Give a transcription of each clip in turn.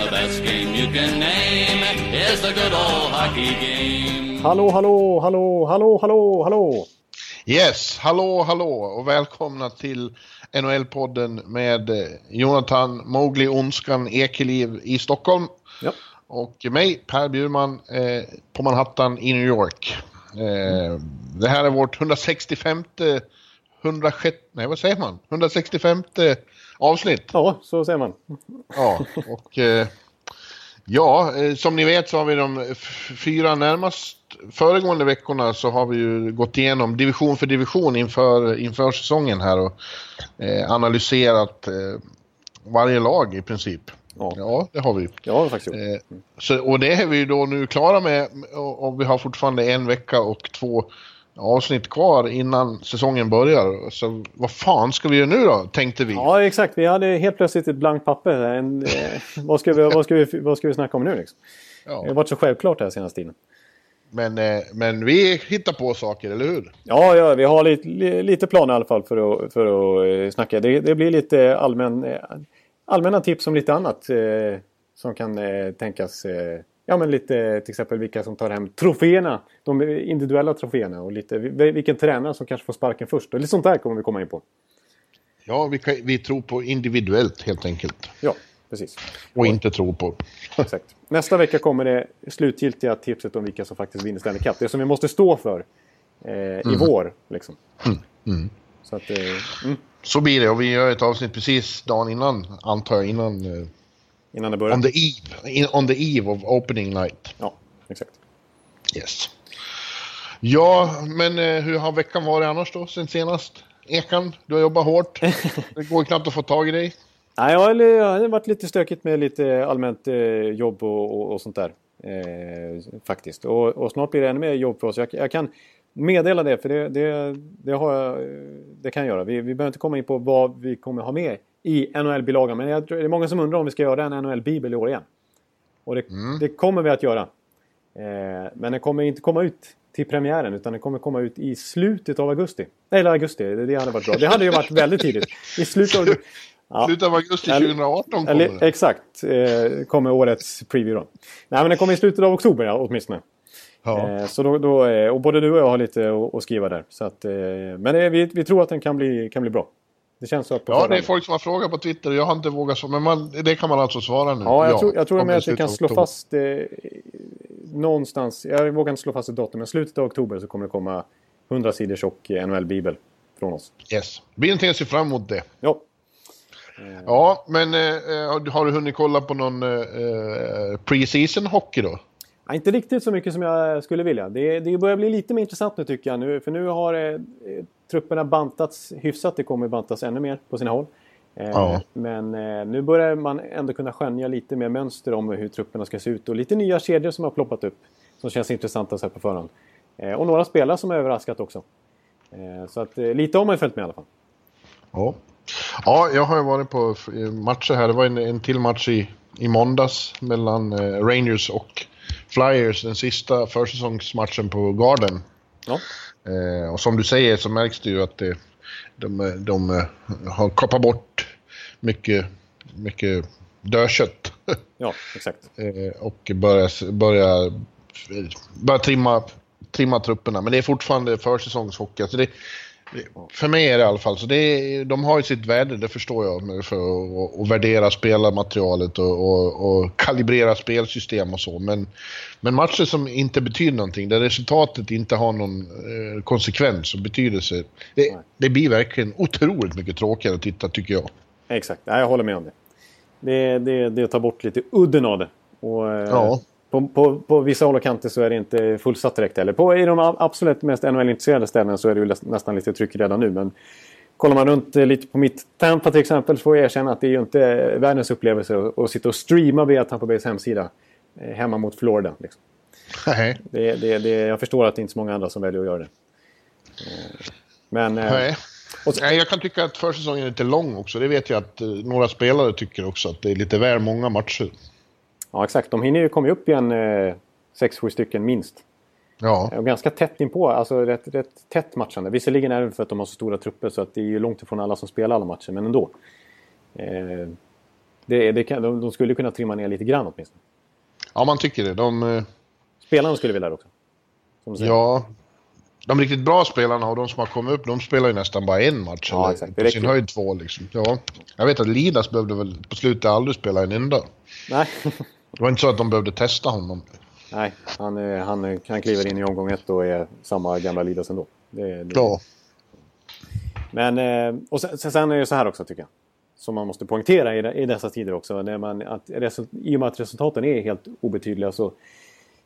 The best game you can name is the good old hockey game. Hallå, hallå, hallå, hallå, hallå, hallå! Yes, hallå, hallå och välkomna till NHL-podden med eh, Jonathan Mowgli Ondskan Ekeliv i Stockholm. Ja. Och mig, Per Bjurman, eh, på Manhattan i New York. Eh, det här är vårt 165 106, nej vad säger man? 165 avsnitt. Ja, så säger man. Ja, och eh, ja, eh, som ni vet så har vi de fyra närmast föregående veckorna så har vi ju gått igenom division för division inför, inför säsongen här och eh, analyserat eh, varje lag i princip. Ja. Ja, det har vi. Ja, faktiskt. Eh, så, och det är vi ju då nu klara med och, och vi har fortfarande en vecka och två avsnitt kvar innan säsongen börjar. Så vad fan ska vi göra nu då, tänkte vi. Ja, exakt. Vi hade helt plötsligt ett blankt papper. En, eh, vad, ska vi, vad, ska vi, vad ska vi snacka om nu? Liksom? Ja. Det har varit så självklart den senaste tiden. Men, eh, men vi hittar på saker, eller hur? Ja, ja vi har lite, li- lite planer i alla fall för att, för att eh, snacka. Det, det blir lite allmän, allmänna tips om lite annat eh, som kan eh, tänkas. Eh, ja, men lite till exempel vilka som tar hem troféerna. De individuella troféerna och lite vi- vilken tränare som kanske får sparken först. Lite sånt där kommer vi komma in på. Ja, vi, kan, vi tror på individuellt helt enkelt. Ja, precis. Och inte tror på. Exakt. Nästa vecka kommer det slutgiltiga tipset om vilka som faktiskt vinner Stanley Cup. Det som vi måste stå för eh, i vår. Liksom. Så att, eh, mm, Så blir det och vi gör ett avsnitt precis dagen innan, antar jag, innan... eh, innan det börjar. on, the eve, in, on the eve of opening night. Ja, exakt. Yes. Ja, men eh, hur har veckan varit annars då, sen senast? Ekan, du har jobbat hårt. Det går knappt att få tag i dig. Nej, jag har, det har varit lite stökigt med lite allmänt eh, jobb och, och, och sånt där. Eh, faktiskt. Och, och snart blir det ännu mer jobb för oss. Jag, jag kan meddela det, för det, det, det, jag, eh, det kan jag göra. Vi, vi behöver inte komma in på vad vi kommer ha med i NHL-bilagan. Men jag tror, det är många som undrar om vi ska göra en NHL-bibel i år igen. Och det, det kommer vi att göra. Eh, men den kommer inte komma ut till premiären utan den kommer komma ut i slutet av augusti. Nej, Eller augusti, det, det hade varit bra. Det hade ju varit väldigt tidigt. I slutet av Ja. Slutet av augusti Eller- 2018 kommer Eller, det. exakt, eh, kommer årets preview då. Nej men den kommer i slutet av oktober ja, åtminstone. Ja. Eh, så då, då, eh, och både du och jag har lite att, skriva där. Så att, eh, men eh, vi, vi tror att den kan bli, kan bli bra. Det känns så på ja, det är folk som har frågat på Twitter och jag har inte vågat svara. Men man, det kan man alltså svara nu. Ja, jag tror, jag tror med att vi kan slå oktober. fast eh, någonstans. Jag vågar inte slå fast ett datum, men slutet av oktober så kommer det komma 100 sidor tjock eh, NHL-bibel från oss. Yes. Det blir någonting att se fram emot det. Ja, Ja, men eh, eh, har du hunnit kolla på någon eh, eh, pre-season hockey då? Ja, inte riktigt så mycket som jag skulle vilja. Det, det börjar bli lite mer intressant nu tycker jag. Nu, för nu har eh, trupperna bantats hyfsat. Det kommer bantas ännu mer på sina håll. Eh, Ja. Men eh, nu börjar man ändå kunna skönja lite mer mönster om hur trupperna ska se ut. Och lite nya kedjor som har ploppat upp. Som känns intressanta så här på förhand. Eh, och några spelare som har överraskat också. Eh, så att eh, lite har man följt med i alla fall. Ja. Ja, jag har ju varit på matcher här. Det var en, en till match i, i måndags mellan Rangers och Flyers. Den sista försäsongsmatchen på Garden. Ja, Eh, och som du säger så märks det ju att det, de, eh, de eh, har kapat bort mycket, mycket dödkött. ja exakt. eh, och börjar, börjar, börjar trimma, trimma trupperna. Men det är fortfarande försäsongshockey. Alltså det, för mig är det i alla fall så. Det är, de har ju sitt värde, det förstår jag. För att och, och värdera spelarmaterialet och, och, och kalibrera spelsystem och så. Men, men matcher som inte betyder någonting, där resultatet inte har någon eh, konsekvens och betydelse. Det, det blir verkligen otroligt mycket tråkigare att titta tycker jag. Exakt, Nej, jag håller med om det. Det, det, det tar bort lite udden av det. Och, eh, Ja. På, på, på vissa håll och kanter så är det inte fullsatt direkt heller. På, I de absolut mest NHL-intresserade ställena så är det ju nästan lite tryck redan nu. Men kollar man runt eh, lite på mitt Tampa till exempel så får jag erkänna att det är ju inte världens upplevelse att, sitta och streama via Tampa Bays hemsida eh, hemma mot Florida. Liksom. Det, det, det, jag förstår att det inte är så många andra som väljer att göra det. Eh, Men... eh, Nej. Och så- Nej, jag kan tycka att försäsongen är lite lång också. Det vet jag att eh, några spelare tycker också, att det är lite väl många matcher. Ja, exakt. De hinner ju komma upp igen eh, sex, sju stycken minst. Ja, Och ganska tätt inpå, alltså rätt, rätt tätt matchande. Visserligen är det för att de har så stora trupper så att det är ju långt ifrån alla som spelar alla matcher, men ändå. Eh, det, det kan, de, de skulle kunna trimma ner lite grann åtminstone. ja man tycker det. De, eh, Spelarna skulle vilja det också. Ja, de riktigt bra spelarna och de som har kommit upp, de spelar ju nästan bara en match. Ja, eller exakt. På sin höjd två liksom. Ja. Jag vet att Lidas behövde väl på slutet aldrig spela en enda. Nej. Det var inte så att de behövde testa honom. Nej, han, han kan kliva in i omgång ett och är samma gamla Lidas ändå. Det, det. Ja, Men, eh, och sen, sen- är det så här också tycker jag. Som man måste poängtera i, de- i dessa tider också. När man, att resu- I och med att resultaten är helt obetydliga så...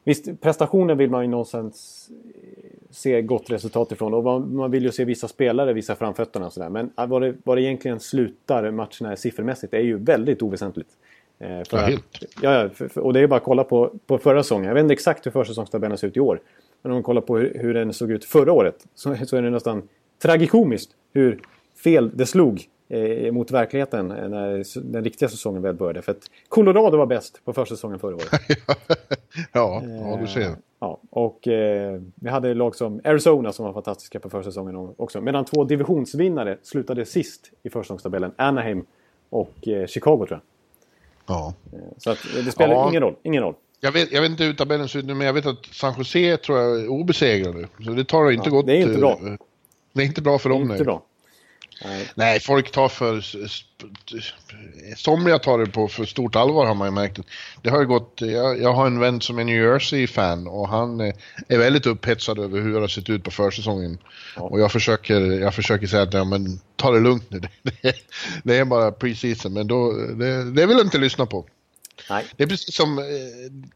Visst, prestationen vill man ju någonstans eh, se gott resultat ifrån. Och man, man vill ju se vissa spelare visa framfötterna och sådär. Men eh, vad det, vad det egentligen slutar matcherna siffermässigt är ju väldigt oväsentligt. Eh, för Ja, helt. Ja, och det är bara att kolla på, på förra säsongen. Jag vet inte exakt hur försäsongstabellen ser ut i år. Men om man kollar på hur, hur den såg ut förra året så, så är det nästan tragikomiskt hur fel det slog eh, mot verkligheten eh, när den riktiga säsongen väl började. För att Colorado var bäst på försäsongen förra året. ja, ja du ser. Eh, Ja, och eh, vi hade lag som Arizona som var fantastiska på försäsongen också. Medan två divisionsvinnare slutade sist i försäsongstabellen. Anaheim och eh, Chicago tror jag. Ja. Så att, eh, det spelar Ja. ingen roll. Ingen roll. Jag vet, jag vet inte hur tabellen ser ut nu, men jag vet att San Jose tror jag är obesegrade. Så det tar inte Ja, gott. det är inte bra. eh, Det är inte bra för dem. Inte nej. bra. Nej. Nej, folk tar för... Somliga tar det på för stort allvar har man ju märkt. Det har ju gått... Jag, jag har en vän som är New Jersey-fan och han eh, är väldigt upphetsad över hur det har sett ut på försäsongen. Och jag försöker, jag försöker säga att ja, men, ta det lugnt nu. Det, det, det är bara pre-season, men då, det, det vill jag inte lyssna på. Nej. Det är precis som, eh,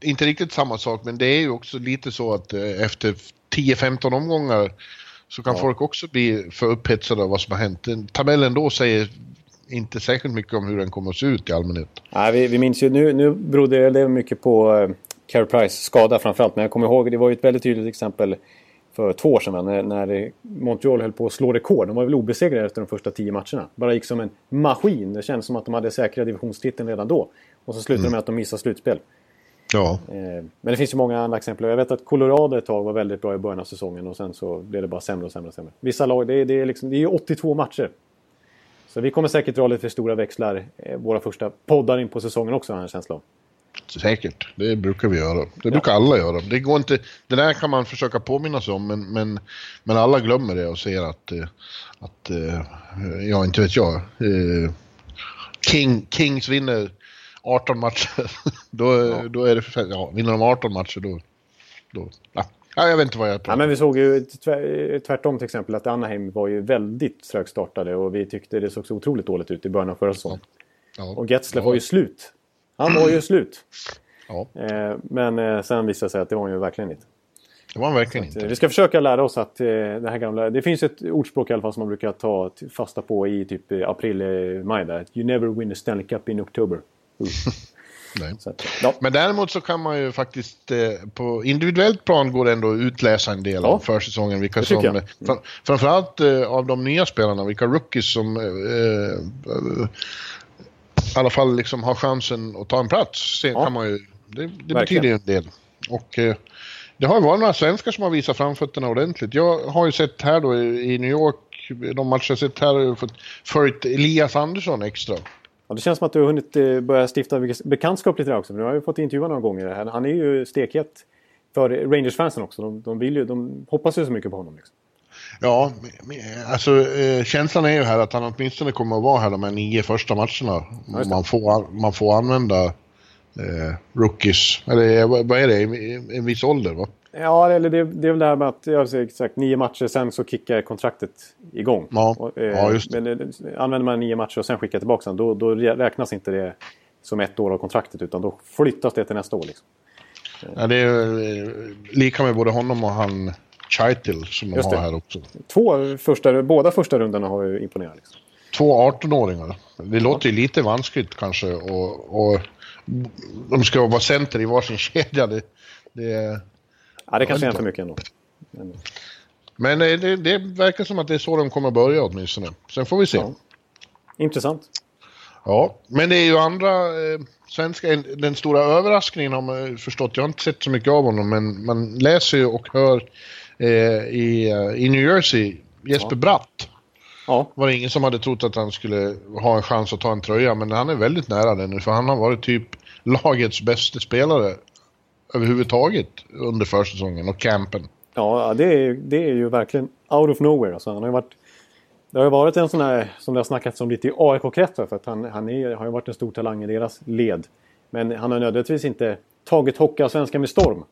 inte riktigt samma sak, men det är ju också lite så att eh, efter 10-15 omgångar så kan Ja. folk också bli för upphetsade av vad som har hänt. Tabellen då säger inte särskilt mycket om hur den kommer att se ut i allmänhet. Nej, vi, vi minns ju, nu, nu berodde det mycket på eh, Carey Price skada framförallt. Men jag kommer ihåg, det var ju ett väldigt tydligt exempel för två år sedan när, när Montreal höll på att slå rekord. De var väl obesegrade efter de första tio matcherna. Bara gick som en maskin. Det kändes som att de hade säkrat divisionstiteln redan då. Och så slutade det med att de missade slutspel. Ja, Eh, men det finns ju många andra exempel. Jag vet att Colorado ett tag var väldigt bra i början av säsongen och sen så blev det bara sämre och sämre och sämre. Vissa lag, det är, det är, liksom, det är ju 82 matcher. Så vi kommer säkert dra lite för stora växlar eh, våra första poddar in på säsongen också har jag en känsla av. säkert. Det brukar vi göra. Det brukar alla göra. Det går inte... Det där kan man försöka påminna sig om, men, men, men alla glömmer det och ser att... eh, att ja, inte vet jag. King, Kings vinner 18 matcher. då, då är det för, ja, vinner de 18 matcher då... då ja. ja, jag vet inte vad jag Ja, pratar men vi såg ju tvär, tvärtom till exempel att Anaheim var ju väldigt trögstartade och vi tyckte det såg så otroligt dåligt ut i början av förra säsongen. ja. Och Getzler Ja. var ju slut. Han var ju slut. Ja, Eh, men eh, sen visade det sig att det var han ju verkligen inte. det var han verkligen Eh, inte. Vi ska försöka lära oss att eh, det här gamla... Det finns ett ordspråk i alla fall som man brukar ta fasta på i typ eh, april, eh, maj där. You never win a Stanley Cup in October. Uh. Nej. Att, ja. Men däremot så kan man ju faktiskt eh, på individuellt plan går det ändå att utläsa en del Ja. av försäsongen. Vilka som, jag. fram, framförallt eh, av de nya spelarna, vilka rookies som eh, eh, i alla fall liksom har chansen att ta en plats. Sen Ja. kan man ju, det, det Verkligen. betyder ju en del. Och eh, det har ju varit några svenskar som har visat framfötterna ordentligt. Jag har ju sett här då i i New York, de matcher jag sett här har jag fått följt Elias Andersson extra. Ja, det känns som att du har hunnit eh, börja stifta bekantskap lite där också. För du har ju fått intervjua några gånger. Han han är ju stekhet för Rangers-fansen också. De, de, vill ju, de hoppas ju så mycket på honom. Liksom. Ja, alltså eh, känslan är ju här att han åtminstone kommer att vara här de här nio första matcherna. man, får, an- man får använda eh, rookies, eller eh, vad är det, en viss ålder va? Ja, eller det, det är väl det här med att jag har sagt nio matcher, sen så kickar kontraktet igång. Ja, Och, eh, ja, just det. Men eh, använder man nio matcher och sen skickar tillbaka den, då, då räknas inte det som ett år av kontraktet utan då flyttas det till nästa år. Liksom. Ja, det är eh, lika med både honom och han Chitil som de har här också. Två första, båda första rundorna har ju imponerat. Liksom. Två 18-åringar. Det låter ju lite vanskligt kanske och, och de ska vara center i varsin kedja. Det, det, Ja, det kanske är en för mycket ändå. Men, men eh, det, det verkar som att det är så de kommer börja åtminstone. Sen får vi se. Ja. intressant. Ja, men det är ju andra eh, svenska, den stora överraskningen har man förstått, jag har inte sett så mycket av honom, men man läser ju och hör eh, i, eh, i New Jersey, Jesper Ja. Bratt. Ja, var det ingen som hade trott att han skulle ha en chans att ta en tröja, men han är väldigt nära den nu, för han har varit typ lagets bästa spelare överhuvudtaget under försäsongen och campen. ja det, är, det är ju verkligen out of nowhere. Alltså, han har ju varit, det har ju varit en sån här som det har snackats om lite i AIK-kretsar för att han, han är, har ju varit en stor talang i deras led. Men han har nödvändigtvis inte tagit Hockeyallsvenskan med storm.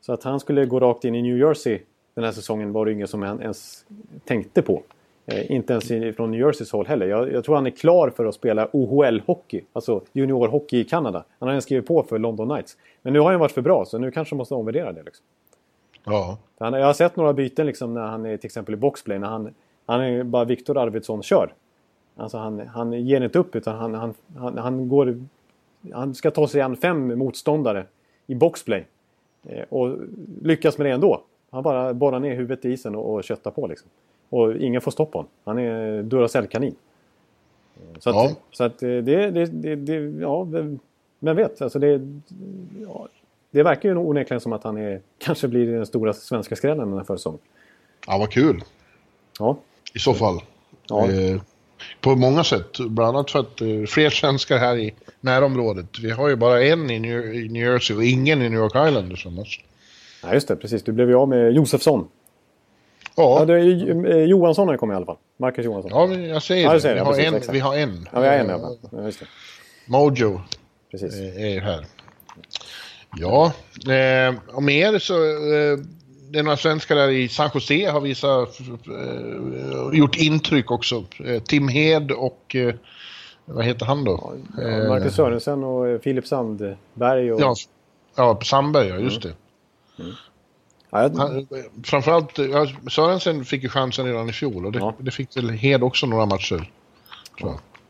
Så att han skulle gå rakt in i New Jersey den här säsongen var det ingen som han ens tänkte på. Eh, inte ens från New Jerseys håll heller. Jag, jag tror han är klar för att spela OHL-hockey, alltså juniorhockey i Kanada. Han har redan skrivit på för London Knights. Men nu har han varit för bra, så nu kanske måste omvärdera det. Liksom. Ja, Han, jag har sett några byten liksom när han är till exempel i boxplay. När han, han är bara Viktor Arvidsson kör. Alltså han, han ger inte upp utan han, han, han, han går... Han ska ta sig an fem motståndare i boxplay. Eh, och lyckas med det ändå. Han bara borrar ner huvudet i isen och, och köttar på liksom. Och ingen får stopp på honom. Han är Duracell-kanin. Så att, Ja. så att eh, det, det, det, det... Ja, vem vet? Alltså det, ja, det verkar ju onekligen som att han är, kanske blir den stora svenska skrällen den här försäsongen. ja vad kul Ja, i så fall. Ja. Eh, på många sätt, bland annat för att eh, fler svenskar här i närområdet. Vi har ju bara en i New, i New Jersey och ingen i New York Islanders annars. ja just det. Precis. Du blev ju av med Josefsson. Ja, Ja, det är, ju- eh, Johansson har ju kommit i alla fall. Marcus Johansson. ja jag säger Ja, det. säger vi, det, har precis, en, exakt. vi har en. Ja, vi har en. Ja, just det. Mojo Precis. eh, är här. Ja, eh, och mer så... Eh, det är några svenskar där i San Jose har visat, eh, gjort intryck också. Tim Hed och... Eh, vad heter han då? Ja, Marcus Sörensen och Filip Sandberg. Och, Ja, ja Sandberg, ja, just det. Ja, jag, framförallt, ja, Sörensen fick ju chansen redan i fjol och det, Ja. det fick väl Hed också några matcher.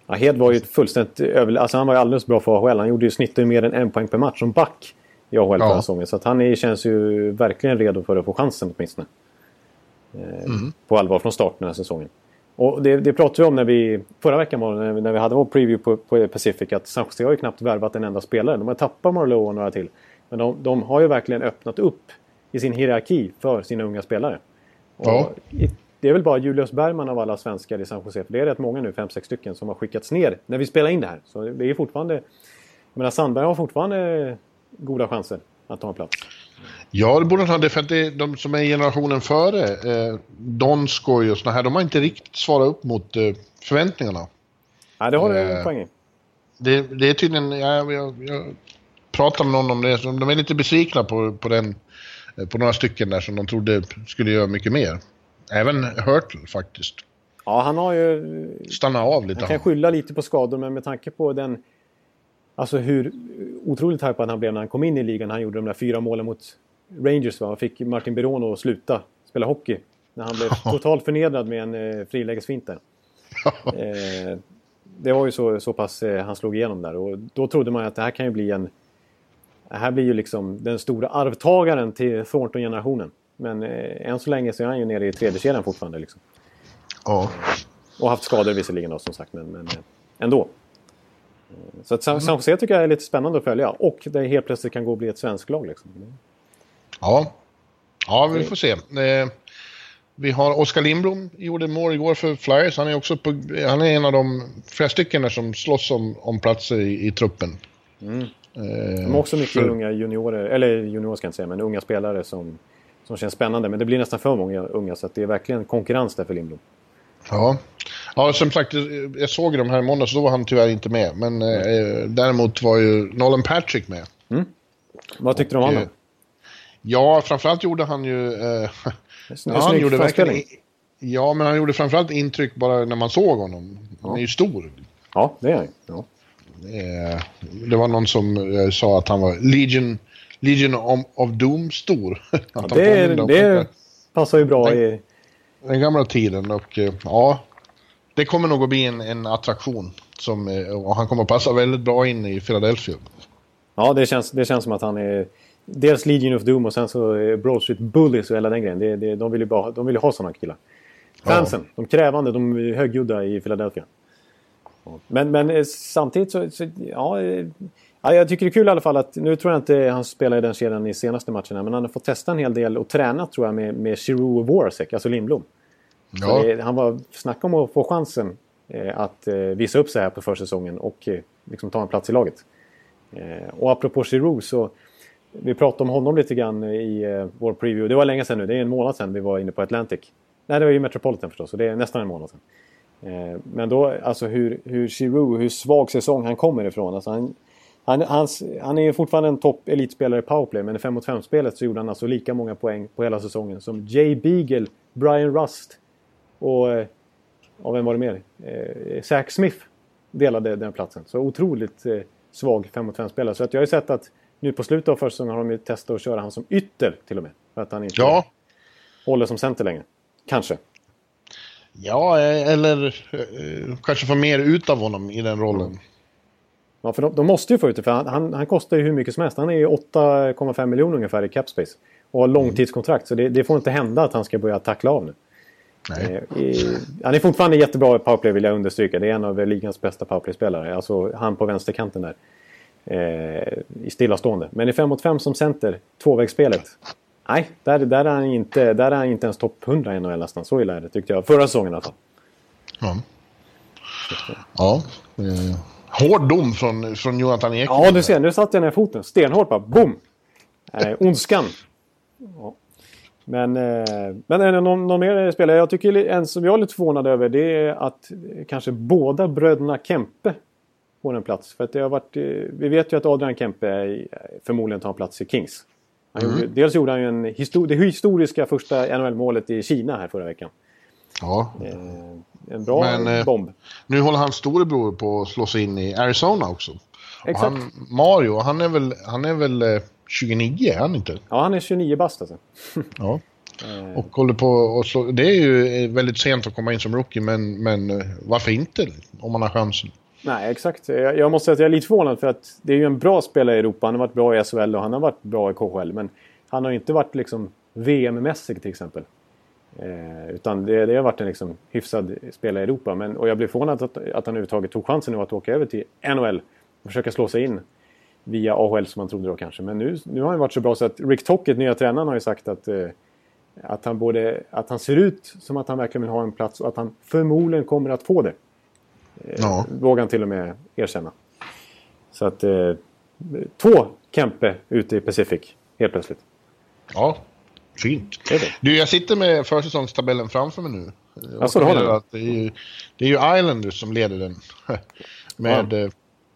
ja, Hed var ju fullständigt över... Alltså han var ju alldeles bra för AHL. Han gjorde ju snittade ju mer än en poäng per match som back i AHL Ja. förra säsongen. Så att han är, känns ju verkligen redo för att få chansen åtminstone. Eh, På allvar från starten den här säsongen. Och det, det pratade vi om när vi, förra veckan var när vi, när vi hade vår preview på, på Pacific att San Jose har ju knappt värvat en enda spelare. De har tappat Marlowe och några till. Men de, de har ju verkligen öppnat upp i sin hierarki för sina unga spelare. Ja. det är väl bara Julius Bergman av alla svenskar i San Jose, för det är rätt många nu, fem sex stycken, som har skickats ner när vi spelar in det här. Så det är fortfarande... Jag menar, Sandberg har fortfarande goda chanser att ta en plats. Ja, det borde han ha det för att det, de som är generationen före, eh, Donskoj och såna här, de har inte riktigt svarat upp mot eh, förväntningarna. Nej, det har du Eh, poäng i. Det, det är tydligen, jag, jag, jag pratade med någon om det, de är lite besvikna på, på den, på några stycken där som de trodde skulle göra mycket mer. Även Hurtle faktiskt. Ja, han har ju... Stanna av lite. Han kan skylla lite på skador, men med tanke på den... Alltså hur otroligt hypad han blev när han kom in i ligan. Han gjorde de där fyra målen mot Rangers. Va? Han fick Martin Biron att sluta spela hockey. När han blev totalt förnedrad med en eh, frilägesfint där. Eh, det var ju så, så pass eh, han slog igenom där. Och då trodde man att det här kan ju bli en... Det här blir ju liksom den stora arvtagaren till Thornton-generationen. Men eh, än så länge så är han ju nere i tredje kedjan fortfarande. Liksom. Ja. Och haft skador visserligen då, som sagt, men, men eh, ändå. Eh, Så att San San Jose tycker jag är lite spännande att följa. Och det helt plötsligt kan gå och bli ett svenskt lag. Liksom. Ja. Ja, vi får se. Eh, vi har Oskar Lindblom, gjorde mål igår för Flyers. Han är också på, han är en av de flera stycken som slåss om, om platser i, i truppen. Mm. Eh, De har också mycket för- unga juniorer, eller juniorer ska jag inte säga, men unga spelare som, som känns spännande. Men det blir nästan för många unga, så det är verkligen konkurrens där för Lindblom. Ja. ja, som sagt, jag såg de här i måndags, då var han tyvärr inte med. Men eh, däremot var ju Nolan Patrick med. Vad tyckte du om honom? eh, Ja, framförallt gjorde han ju... Eh, ja, han gjorde verkligen, ja, men han gjorde framförallt intryck bara när man såg honom. Han är ju stor. Ja, det är han. Ja. Eh, det var någon som eh, sa att han var Legion, Legion of, Doom stor. Han Det, är, det. Passar ju bra i... Den gamla tiden och eh, ja, det kommer nog att bli en, en attraktion. Som, han kommer att passa väldigt bra in i Philadelphia. Ja, det känns, det känns som att han är... Dels Legion of Doom och sen så Broad Street Bullies och hela den grejen. Det, det, de vill ju bara, de vill ha sådana killar. Fansen, ja. de krävande, de högljudda i Philadelphia. Men, men eh, samtidigt så, så ja, Ja, jag tycker det är kul i alla fall att, nu tror jag inte han spelar i den kedjan i senaste matcherna, men han har fått testa en hel del och tränat tror jag med, med Giroud och Voracek, alltså Lindblom. Ja. Det, han var, snacka om att få chansen eh, att eh, visa upp sig här på försäsongen och eh, liksom ta en plats i laget. Eh, och apropå Giroud så, vi pratade om honom lite grann i eh, vår preview. Det var länge sedan nu, det är en månad sedan vi var inne på Atlantic. Nej, det var ju Metropolitan förstås, så det är nästan en månad sedan. Eh, men då, alltså hur, hur Giroud, hur svag säsong han kommer ifrån. Alltså han, han, hans, han är fortfarande en topp elitspelare i powerplay men i 5 mot 5-spelet så gjorde han alltså lika många poäng på hela säsongen som Jay Beagle, Brian Rust och... Eh, ja, vem var det mer? Eh, Zach Smith delade den platsen. Så otroligt eh, svag 5 mot 5-spelare. Så att jag har ju sett att nu på slutet av försäsongen har de ju testat att köra han som ytter till och med. För att han inte ja. håller som center längre. Kanske. Ja, eh, eller eh, kanske få mer ut av honom i den rollen. Ja, för de, de, måste ju få ut det, för han, han, han, kostar ju hur mycket som helst. Han är ju 8,5 miljoner ungefär i capspace. Och har långtidskontrakt, så det, det, får inte hända att han ska börja tackla av nu. Eh, i, han är fortfarande jättebra powerplay vill jag understryka. Det är en av ligans bästa powerplay-spelare. Alltså han på vänsterkanten där. Eh, I stillastående. Men i 5 mot 5 som center, tvåvägsspelet. Nej, där, där, är han inte, där är han inte ens topp 100 i NHL nästan. Så illa är det tyckte jag. Förra säsongen i alla fall. Ja. Ja. Eh. Hård dom från, från Jonathan Ekman. Ja, du ser. Nu satte jag ner foten. Stenhårt bara. Boom! Eh, ondskan. Ja. Men, eh, men någon, någon mer spelare? Jag tycker en som jag är lite förvånad över det är att kanske båda bröderna Kempe får en plats. För att det har varit, eh, vi vet ju att Adrian Kempe förmodligen tar en plats i Kings. Mm. Gjorde, dels gjorde han ju en histor det historiska första NHL-målet i Kina här förra veckan. Ja. Eh, en bra Men, eh, bomb. Nu håller hans storebror på att slå sig in i Arizona också. Exakt. Han, Mario, han är väl, han är väl eh, 29, är han inte? Ja, han är 29 bast alltså. ja. Och håller på och slå, Det är ju eh, väldigt sent att komma in som rookie, men, men eh, varför inte? Om man har chansen. Nej, exakt. Jag, jag måste säga att jag är lite förvånad för att det är ju en bra spelare i Europa. Han har varit bra i SHL och han har varit bra i KHL. Men han har inte varit liksom VM-mässig till exempel. Eh, utan det, det, har varit en liksom hyfsad spelare i Europa. Men, och jag blev förvånad att, att han överhuvudtaget tog chansen nu att åka över till NHL och försöka slå sig in via AHL som man trodde då kanske. Men nu, nu har han varit så bra så att Rick Tockett, nya tränaren, har ju sagt att, eh, att, han både, att han ser ut som att han verkligen vill ha en plats och att han förmodligen kommer att få det. Eh, ja. Vågar han till och med erkänna. Så att eh, två Kempe ute i Pacific helt plötsligt. Ja, Fint. Du, jag sitter med försäsongstabellen framför mig nu. Alltså, har du? Att det, är ju, det är ju Islanders som leder den. med ja. Eh,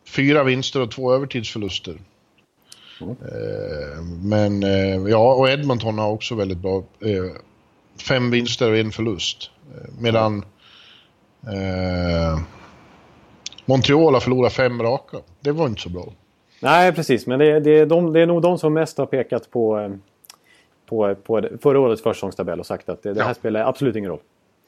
fyra vinster och två övertidsförluster. Mm. Men eh, ja, och Edmonton har också väldigt bra. Fem vinster och en förlust. Medan eh, Montreal har förlorat fem raka. Det var inte så bra. Nej, precis. Men det, det, de, det är nog de som mest har pekat på på, på förra årets försäsongstabell och sagt att det, det här ja. spelar absolut ingen roll.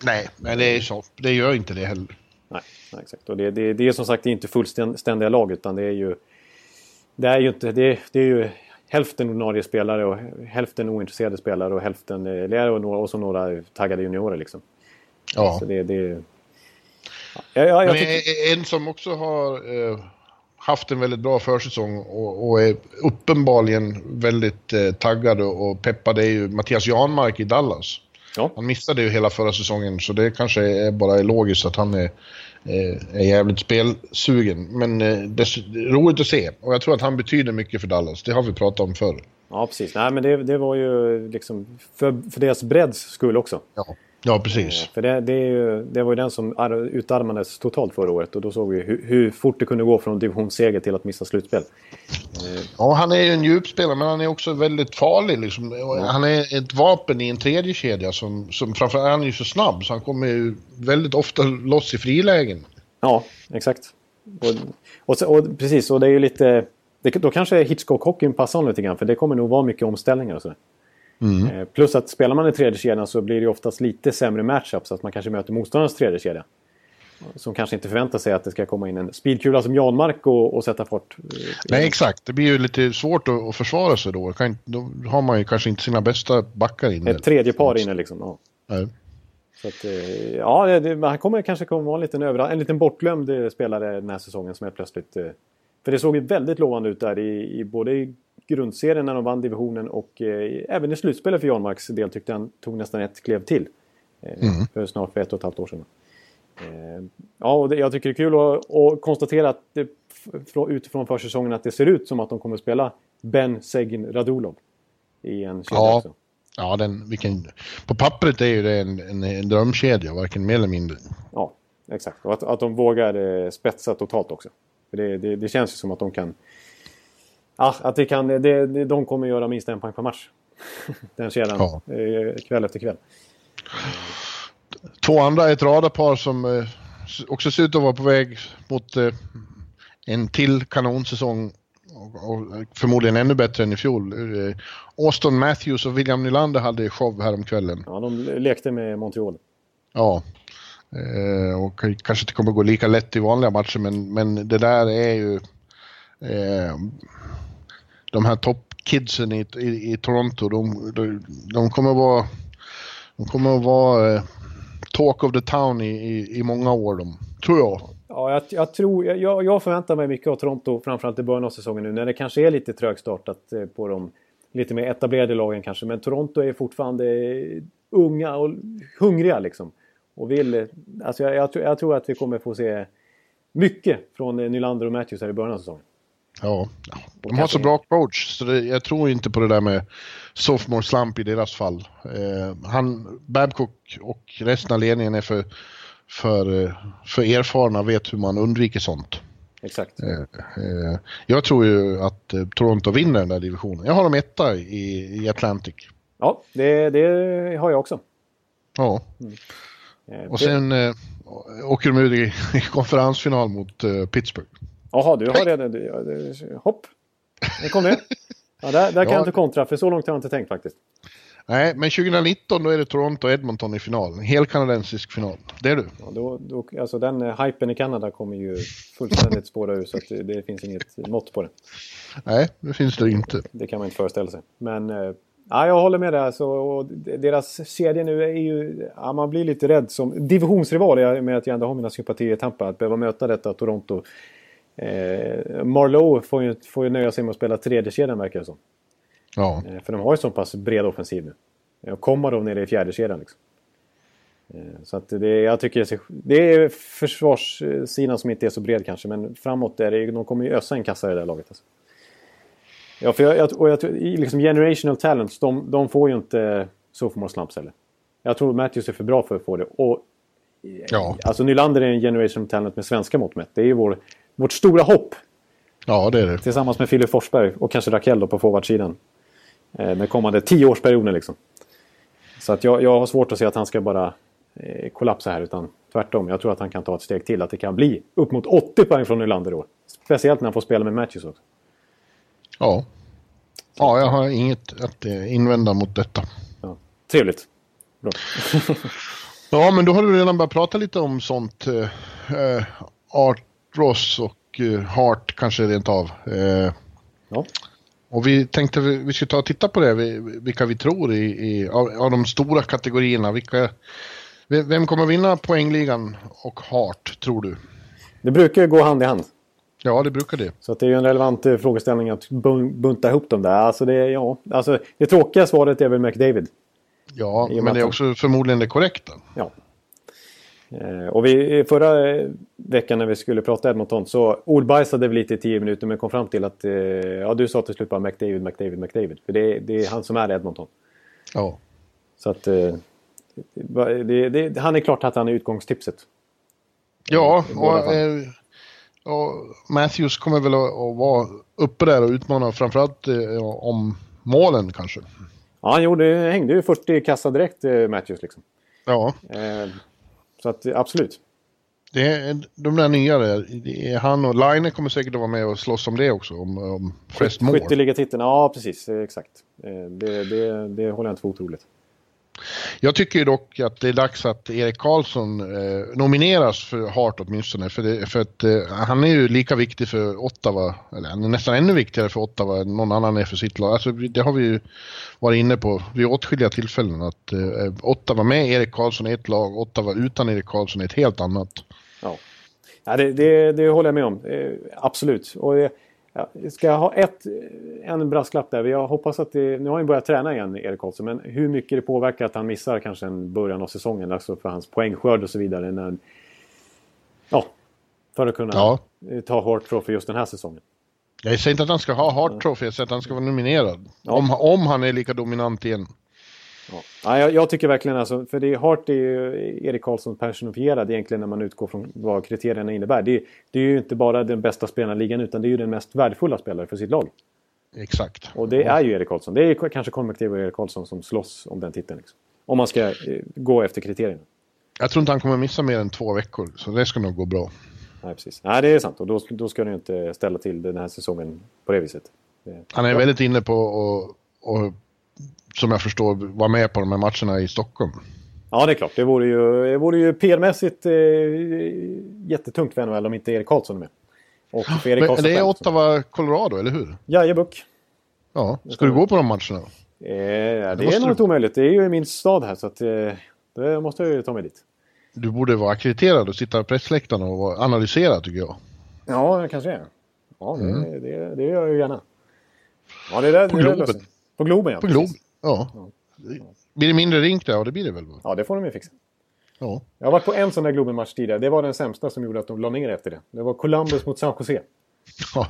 Nej, men det är så. Det gör inte det heller. Nej, nej exakt. Och det, det, det är som sagt inte fullständiga lag utan det är ju... Det är ju inte... Det, det är ju hälften ordinarie spelare och hälften ointresserade spelare och hälften lärare och, några, och så några taggade juniorer liksom. Ja. Så det, det, ja, ja, Men en som också har eh, haft en väldigt bra försäsong och, och är uppenbarligen väldigt eh, taggad och peppad är ju Mattias Janmark i Dallas. Ja. Han missade ju hela förra säsongen så det kanske är bara är logiskt att han är, är jävligt spelsugen. Men eh, det är roligt att se och jag tror att han betyder mycket för Dallas. Det har vi pratat om förr. Ja, precis. Nej, men det, det var ju liksom för, för deras bredds skull också. Ja. Ja, precis. Eh, för det, det, ju, det, var ju den som utarmades totalt förra året och då såg vi hur, hur fort det kunde gå från divisionsseger till att missa slutspel. Eh, ja, han är ju en djupspelare men han är också väldigt farlig. Liksom. Han är ett vapen i en tredje kedja som, som framförallt han är ju så snabb så han kommer ju väldigt ofta loss i frilägen. Ja, exakt. Och, och, och precis, och det är ju lite... Det, då kanske Hitchcock-hockeyn passar honom lite grann för det kommer nog vara mycket omställningar och sådär. Mm. Eh, plus att spelar man i tredje kedjan så blir det oftast lite sämre matchup så att man kanske möter motståndarens tredje kedja. Som kanske inte förväntar sig att det ska komma in en speedkula som Janmark och, och sätta fart. Eh, Nej, exakt. Det blir ju lite svårt att, att försvara sig då. Då har man ju kanske inte sina bästa backar inne. Ett tredje par inne liksom. Ja. Nej. Så att, eh, ja, det, han kommer kanske komma vara en liten, över, en liten bortglömd spelare den här säsongen som är plötsligt... För det såg ju väldigt lovande ut där i, i både i grundserien när de vann divisionen och eh, även i slutspelet för Janmarks del tyckte han tog nästan ett klev till. Eh, mm. För snart för ett och ett halvt år sedan. Eh, ja, och det, jag tycker det är kul att, att konstatera att det, utifrån försäsongen att det ser ut som att de kommer att spela Ben Segin Radulov i en kedja ja. också. Ja, den, vilken, på pappret är ju det en, en, en drömkedja, varken mer eller mindre. Ja, exakt. Och att, att de vågar eh, spetsa totalt också. För det, det, det känns ju som att de kan Ja, att det kan, det, de kommer göra minst en poäng per match. Den kedjan. Ja. Eh, kväll efter kväll. Två andra, ett radarpar som eh, också ser ut att vara på väg mot eh, en till kanonsäsong. Och förmodligen ännu bättre än i fjol. Austin Matthews och William Nylander hade show häromkvällen. Ja, de lekte med Montreal. Ja. Och kanske inte kommer gå lika lätt i vanliga matcher men, men det där är ju eh, de här toppkidsen i, i, i, Toronto, de, de, de, kommer att vara, de kommer att vara eh, talk of the town i, i, i många år, de, tror jag. Ja, jag, jag tror, jag, jag, förväntar mig mycket av Toronto, framförallt i början av säsongen nu, när det kanske är lite trögstartat eh, på de lite mer etablerade lagen kanske. Men Toronto är fortfarande unga och hungriga liksom. Och vill, alltså jag, jag, jag tror att vi kommer få se mycket från eh, Nylander och Matthews här i början av säsongen. Ja, de har så bra coach så det, jag tror inte på det där med sophomore slump i deras fall. Eh, han, Babcock och resten av ledningen är för, för, eh, för erfarna vet hur man undviker sånt. Exakt. Eh, eh, jag tror ju att eh, Toronto vinner den där divisionen. Jag har dem etta i, i Atlantic. Ja, det, det har jag också. Ja. Mm. Eh, och sen åker de ut i, i konferensfinal mot Pittsburgh. Jaha, du har redan... hopp! Det kom det. Ja, där, där kan ja. jag inte kontra, för så långt har jag inte tänkt faktiskt. Nej, men 2019 då är det Toronto och Edmonton i final. Hel kanadensisk final. Det är du. Ja, då, då, alltså den uh, hypen i Kanada kommer ju fullständigt spåra ur så att det, det, finns inget mått på det. Nej, det finns det inte. Det kan man inte föreställa sig. Men uh, ja, jag håller med där. Så, och deras kedja nu är ju... Ja, man blir lite rädd som divisionsrival med att jag ändå har mina sympatier i Tampa. Att behöva möta detta Toronto Eh, Marlowe får ju, får ju nöja sig med att spela tredje kedjan verkar det som. Ja. Eh, för de har ju så pass bred offensiv nu. Eh, och kommer de nere i fjärde kedjan liksom. Eh, så att det, jag tycker det är försvarssidan som inte är så bred kanske. Men framåt är det, de kommer ju ösa en kassa i det där laget. Alltså. Ja, för jag, och jag, liksom generational talents, de, de får ju inte sophomore slumps heller. Jag tror Matthews är för bra för att få det. Och, ja. Alltså Nylander är en generational talent med svenska mått mätt. Det är ju vår vårt stora hopp. Ja, det är det. Tillsammans med Filip Forsberg och kanske Rakell då på forwardsidan. Eh, den kommande tioårsperioden liksom. Så att jag, jag har svårt att se att han ska bara eh, kollapsa här. Utan tvärtom. Jag tror att han kan ta ett steg till. Att det kan bli upp mot 80 poäng från Nylander då. Speciellt när han får spela med Matthews också. Ja. Ja, jag har inget att eh, invända mot detta. Ja. Trevligt. Bra. ja, men då har du redan börjat prata lite om sånt. Eh, eh art Ross och uh, Hart kanske rent av. Uh, ja. Och vi tänkte vi, vi skulle ta och titta på det, vilka vi tror i, i av, av, de stora kategorierna. Vilka, vem kommer vinna poängligan och Hart, tror du? Det brukar ju gå hand i hand. Ja, det brukar det. Så det är ju en relevant eh, frågeställning att bunta ihop dem där. Alltså det, ja, alltså det tråkiga svaret är väl McDavid. Ja, men det är också förmodligen det korrekta. Ja, Eh, och vi, förra veckan när vi skulle prata Edmonton så ordbajsade vi lite i tio minuter men kom fram till att... Eh, ja, du sa till slut bara McDavid, McDavid, McDavid. För det, det är han som är Edmonton. Ja. Så att... Eh, det, det, han är klart att han är utgångstipset. Ja, och, och Matthews kommer väl att, att vara uppe där och utmana framförallt om målen kanske. Ja, han gjorde, hängde ju 40 kassa direkt, Matthews. Liksom. Ja. Så att absolut. Det är de där nya där, det är han och Line kommer säkert att vara med och slåss om det också, om, om flest mål. Skytteligatiteln, ja precis, exakt. Eh, det, det, det håller jag inte för otroligt. Jag tycker dock att det är dags att Erik Karlsson eh, nomineras för Hart åtminstone. För, det, för att eh, han är ju lika viktig för Ottawa, eller han är nästan ännu viktigare för Ottawa än någon annan är för sitt lag. Alltså, det har vi ju varit inne på vid åtskilliga tillfällen. Att eh, Ottawa med Erik Karlsson är ett lag, Ottawa utan Erik Karlsson är ett helt annat. Ja, ja det, det, det håller jag med om. Eh, absolut. Och det, Ja, ska jag ha ett, en brasklapp där? Jag hoppas att det, nu har han börjat träna igen, Erik Karlsson. Men hur mycket det påverkar att han missar kanske en början av säsongen. Alltså för hans poängskörd och så vidare. När, ja, för att kunna ja. ta Hart Trophy just den här säsongen. Jag säger inte att han ska ha Hart Trophy, jag säger att han ska vara nominerad. Ja. Om, om han är lika dominant igen. Ja. ja jag, jag, tycker verkligen alltså, för det, Hart är ju Erik Karlsson personifierad egentligen när man utgår från vad kriterierna innebär. Det, det är ju inte bara den bästa spelaren i ligan utan det är ju den mest värdefulla spelaren för sitt lag. Exakt. Och det är ju Erik Karlsson. Det är kanske Konvektiv och Erik Karlsson som slåss om den titeln. Liksom. Om man ska eh, gå efter kriterierna. Jag tror inte han kommer missa mer än två veckor, så det ska nog gå bra. Nej, precis. Nej, det är sant. Och då, då ska ni inte ställa till den här säsongen på det viset. Han är väldigt inne på att som jag förstår, vara med på de här matcherna i Stockholm. Ja, det är klart. Det vore ju, det vore ju PR-mässigt eh, jättetungt för NHL om inte Erik Karlsson är med. Och för Erik Men det är Ottawa, Colorado, eller hur? Jajebuck. Ja, ska du gå på de matcherna? Eh, det, det är nog inte omöjligt. Det är ju min stad här så att, eh, det måste jag ju ta mig dit. Du borde vara akkrediterad och sitta på pressläktaren och analysera tycker jag. Ja, det kanske är. Ja, det, mm. det, det gör jag ju gärna. Ja, det är där, på Globen. På Globen, ja. På Globen. Ja. Blir det mindre rink där? Ja, det blir det väl? Ja, det får de ju fixa. Ja. Jag har varit på en sån där Globen-match tidigare. Det var den sämsta som gjorde att de la ner efter det. Det var Columbus mot San Jose. Ja,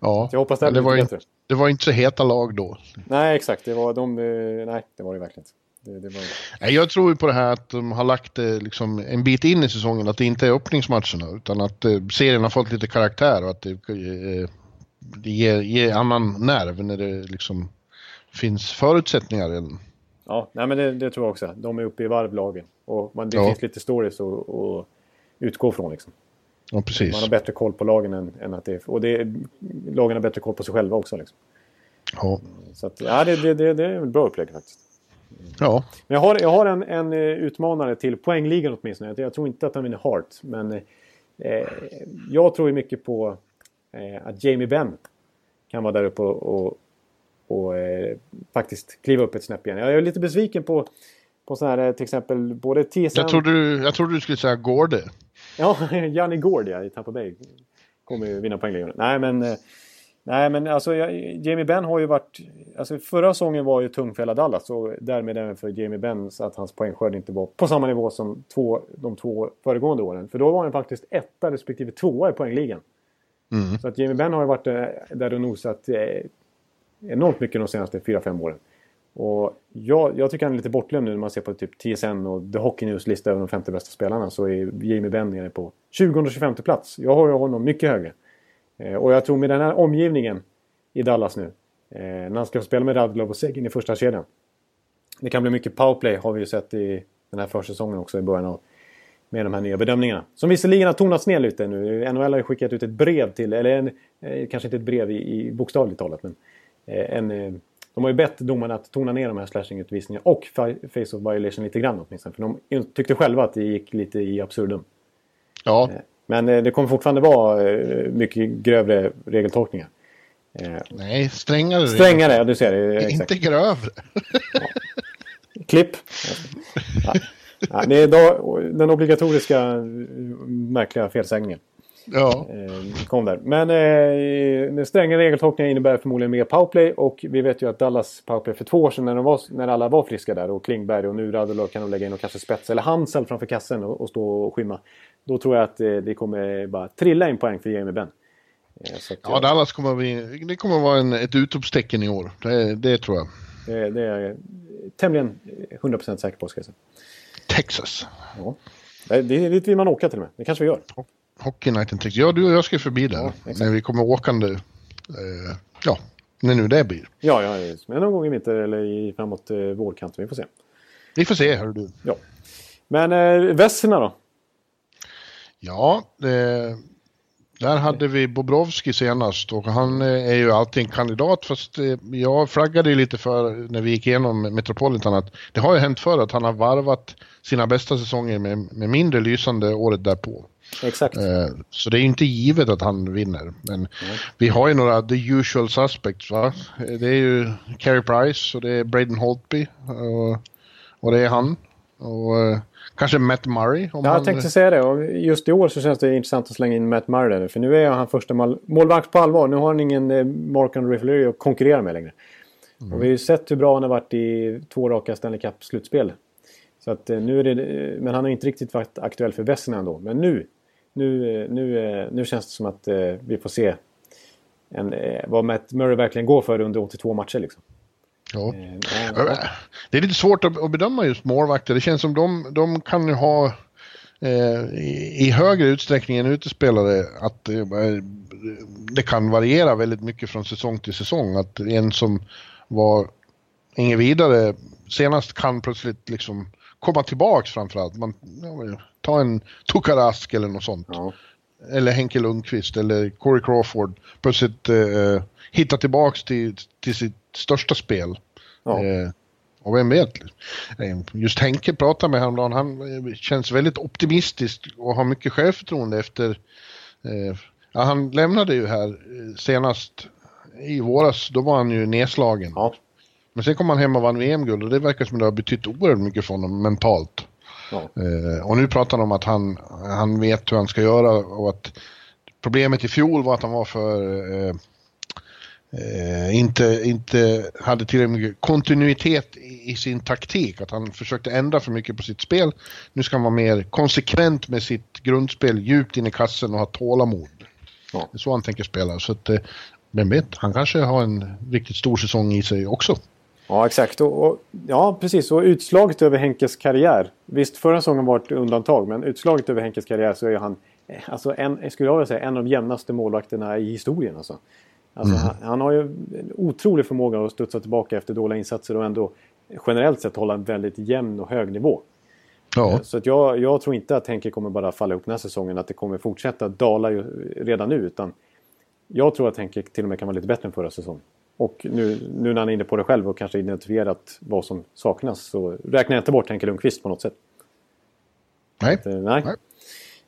ja. jag hoppas det, det var bättre. det var inte så heta lag då. Nej, exakt. Det var de... Eh, nej, det var det verkligen inte. Det, det var... Jag tror ju på det här att de har lagt det liksom en bit in i säsongen, att det inte är öppningsmatcherna utan att eh, serien har fått lite karaktär och att det, eh, det ger, ger annan nerv när det liksom finns förutsättningar än. Ja, nej, men det, det, tror jag också. De är uppe i varvlagen. Och man, det ja. finns lite stories att, att utgå från. Liksom. Ja, precis. Man har bättre koll på lagen än, än att det Och det, lagen har bättre koll på sig själva också. Liksom. Ja. Så att, ja, det, det, det, det är ett bra upplägg faktiskt. Ja. Men jag har, jag har en, en eh, utmanare till poängligan åtminstone. Jag tror inte att han vinner Hart. Men eh, jag tror mycket på eh, att Jamie Benn kan vara där uppe och, och, och eh, faktiskt kliva upp ett snäpp igen. Jag är lite besviken på, på så här eh, till exempel både TSN... Jag trodde, jag trodde du skulle säga Gårde. Ja, Janni Gård ja, i Tampa Bay. Kommer ju vinna poängligan. Nej men... Eh, nej men alltså Jamie Benn har ju varit... Alltså förra säsongen var ju tung för hela Dallas och därmed även för Jamie Benn så att hans poängskörd inte var på samma nivå som två, de två föregående åren. För då var han faktiskt etta respektive tvåa i poängligan. Mm. Så att Jamie Benn har ju varit där och nosat enormt mycket de senaste 4-5 åren. Och jag, jag tycker han är lite bortglömd nu när man ser på typ TSN och The Hockey News lista över de 50 bästa spelarna så är Jamie Benn nere på 20-25 plats. Jag har ju honom mycket högre. Eh, och jag tror med den här omgivningen i Dallas nu. Eh, när han ska spela med Radlov och Seguin i första kedjan. Det kan bli mycket powerplay har vi ju sett i den här försäsongen också i början av med de här nya bedömningarna. Som visserligen har tonats ner lite nu. NHL har ju skickat ut ett brev till, eller en, eh, kanske inte ett brev i, i bokstavligt talat men Eh, en, eh, de har ju bett domarna att tona ner de här slashing-utvisningarna och face of violation lite grann åtminstone. För de tyckte själva att det gick lite i absurdum. Ja. Eh, men det kommer fortfarande vara mycket grövre regeltolkningar. Nej, strängare. Strängare, ja du ser det. Exakt. Inte grövre. Ja. Klipp. Ja. Ja, det är då, den obligatoriska märkliga felsägningen. Ja. Eh, kom där. Men eh, den stränga regeltolkningen innebär förmodligen mer powerplay och vi vet ju att Dallas powerplay för två år sedan när, de var, när alla var friska där och Klingberg och nu Radulov kan de lägga in och kanske spetsa eller Hansel framför kassen och, och stå och skymma. Då tror jag att eh, det kommer bara trilla in poäng för Jamie Benn. Eh, att, ja, Dallas kommer, bli, det kommer vara en, ett utropstecken i år. Det, det tror jag. Det, det är jag tämligen 100% säker på ska jag säga. Texas. Ja. Det, det, dit vill man åka till och med. Det kanske vi gör. Hockey Night in Texas. Ja, du och jag ska förbi där. Ja, när vi kommer åkande. Eh, ja, när nu det blir. Ja, ja men någon gång i vinter eller i, framåt eh, vårkanten. Vi får se. Vi får se, hör du. Ja. Men eh, Vesserna då? Ja, det, där hade vi Bobrovski senast och han eh, är ju alltid en kandidat fast eh, jag flaggade ju lite för när vi gick igenom Metropolitan att det har ju hänt förr att han har varvat sina bästa säsonger med, med mindre lysande året därpå. Exakt. Eh, så det är inte givet att han vinner. Men mm. vi har ju några the usual suspects va. Det är ju Carey Price och det är Braden Holtby och, och det är han. Och Kanske Matt Murray? Ja, jag tänkte säga det. Och just i år så känns det intressant att slänga in Matt Murray där. För nu är han första mål målvakt på allvar. Nu har han ingen eh, Markan Referee att konkurrera med längre. Mm. Och vi har ju sett hur bra han har varit i två raka Stanley Cup-slutspel. Så att eh, nu är det... Eh, men han har inte riktigt varit aktuell för Vesina ändå. Men nu, nu, nu, nu känns det som att vi får se en, vad Matt Murray verkligen går för under 82 matcher liksom. Ja. Eh, det är lite svårt att bedöma just målvakter. Det känns som de, de kan ju ha eh, i, högre utsträckning än utespelare att eh, det kan variera väldigt mycket från säsong till säsong. Att en som var ingen vidare senast kan plötsligt liksom komma tillbaks framförallt. Man, ja, ta en Tukarask eller något sånt. Ja. Eller Henke Lundqvist eller Corey Crawford. Plötsligt eh, hitta tillbaks till, till sitt största spel. Ja. Eh, och vem vet? Eh, just Henke pratade med häromdagen, han eh, känns väldigt optimistisk och har mycket självförtroende efter... Eh, ja, han lämnade ju här eh, senast i våras, då var han ju nedslagen. Ja. Men sen kom han hem och vann VM-guld och det verkar som det har betytt oerhört mycket för honom mentalt. Ja. Eh, och nu pratar han om att han, han vet hur han ska göra och att problemet i fjol var att han var för eh, eh, inte, inte hade tillräckligt mycket kontinuitet i, i, sin taktik. Att han försökte ändra för mycket på sitt spel. Nu ska han vara mer konsekvent med sitt grundspel djupt in i kassen och ha tålamod. Ja. Det är så han tänker spela. Så att, eh, vem vet, han kanske har en riktigt stor säsong i sig också. Ja, exakt. Och, och, ja, precis. Och utslaget över Henkes karriär. Visst, förra säsongen var ett undantag, men utslaget över Henkes karriär så är han, eh, alltså en, skulle jag vilja säga, en av de jämnaste målvakterna i historien. Alltså. Alltså, mm. han, han, har ju en otrolig förmåga att studsa tillbaka efter dåliga insatser och ändå generellt sett hålla en väldigt jämn och hög nivå. Ja. Eh, så att jag, jag tror inte att Henke kommer bara falla ihop den här säsongen, att det kommer fortsätta dala ju redan nu. Utan jag tror att Henke till och med kan vara lite bättre än förra säsongen. Och nu, nu när han är inne på det själv och kanske identifierat vad som saknas så räknar jag inte bort Henke Lundqvist på något sätt. Nej. Att, eh, nej. nej.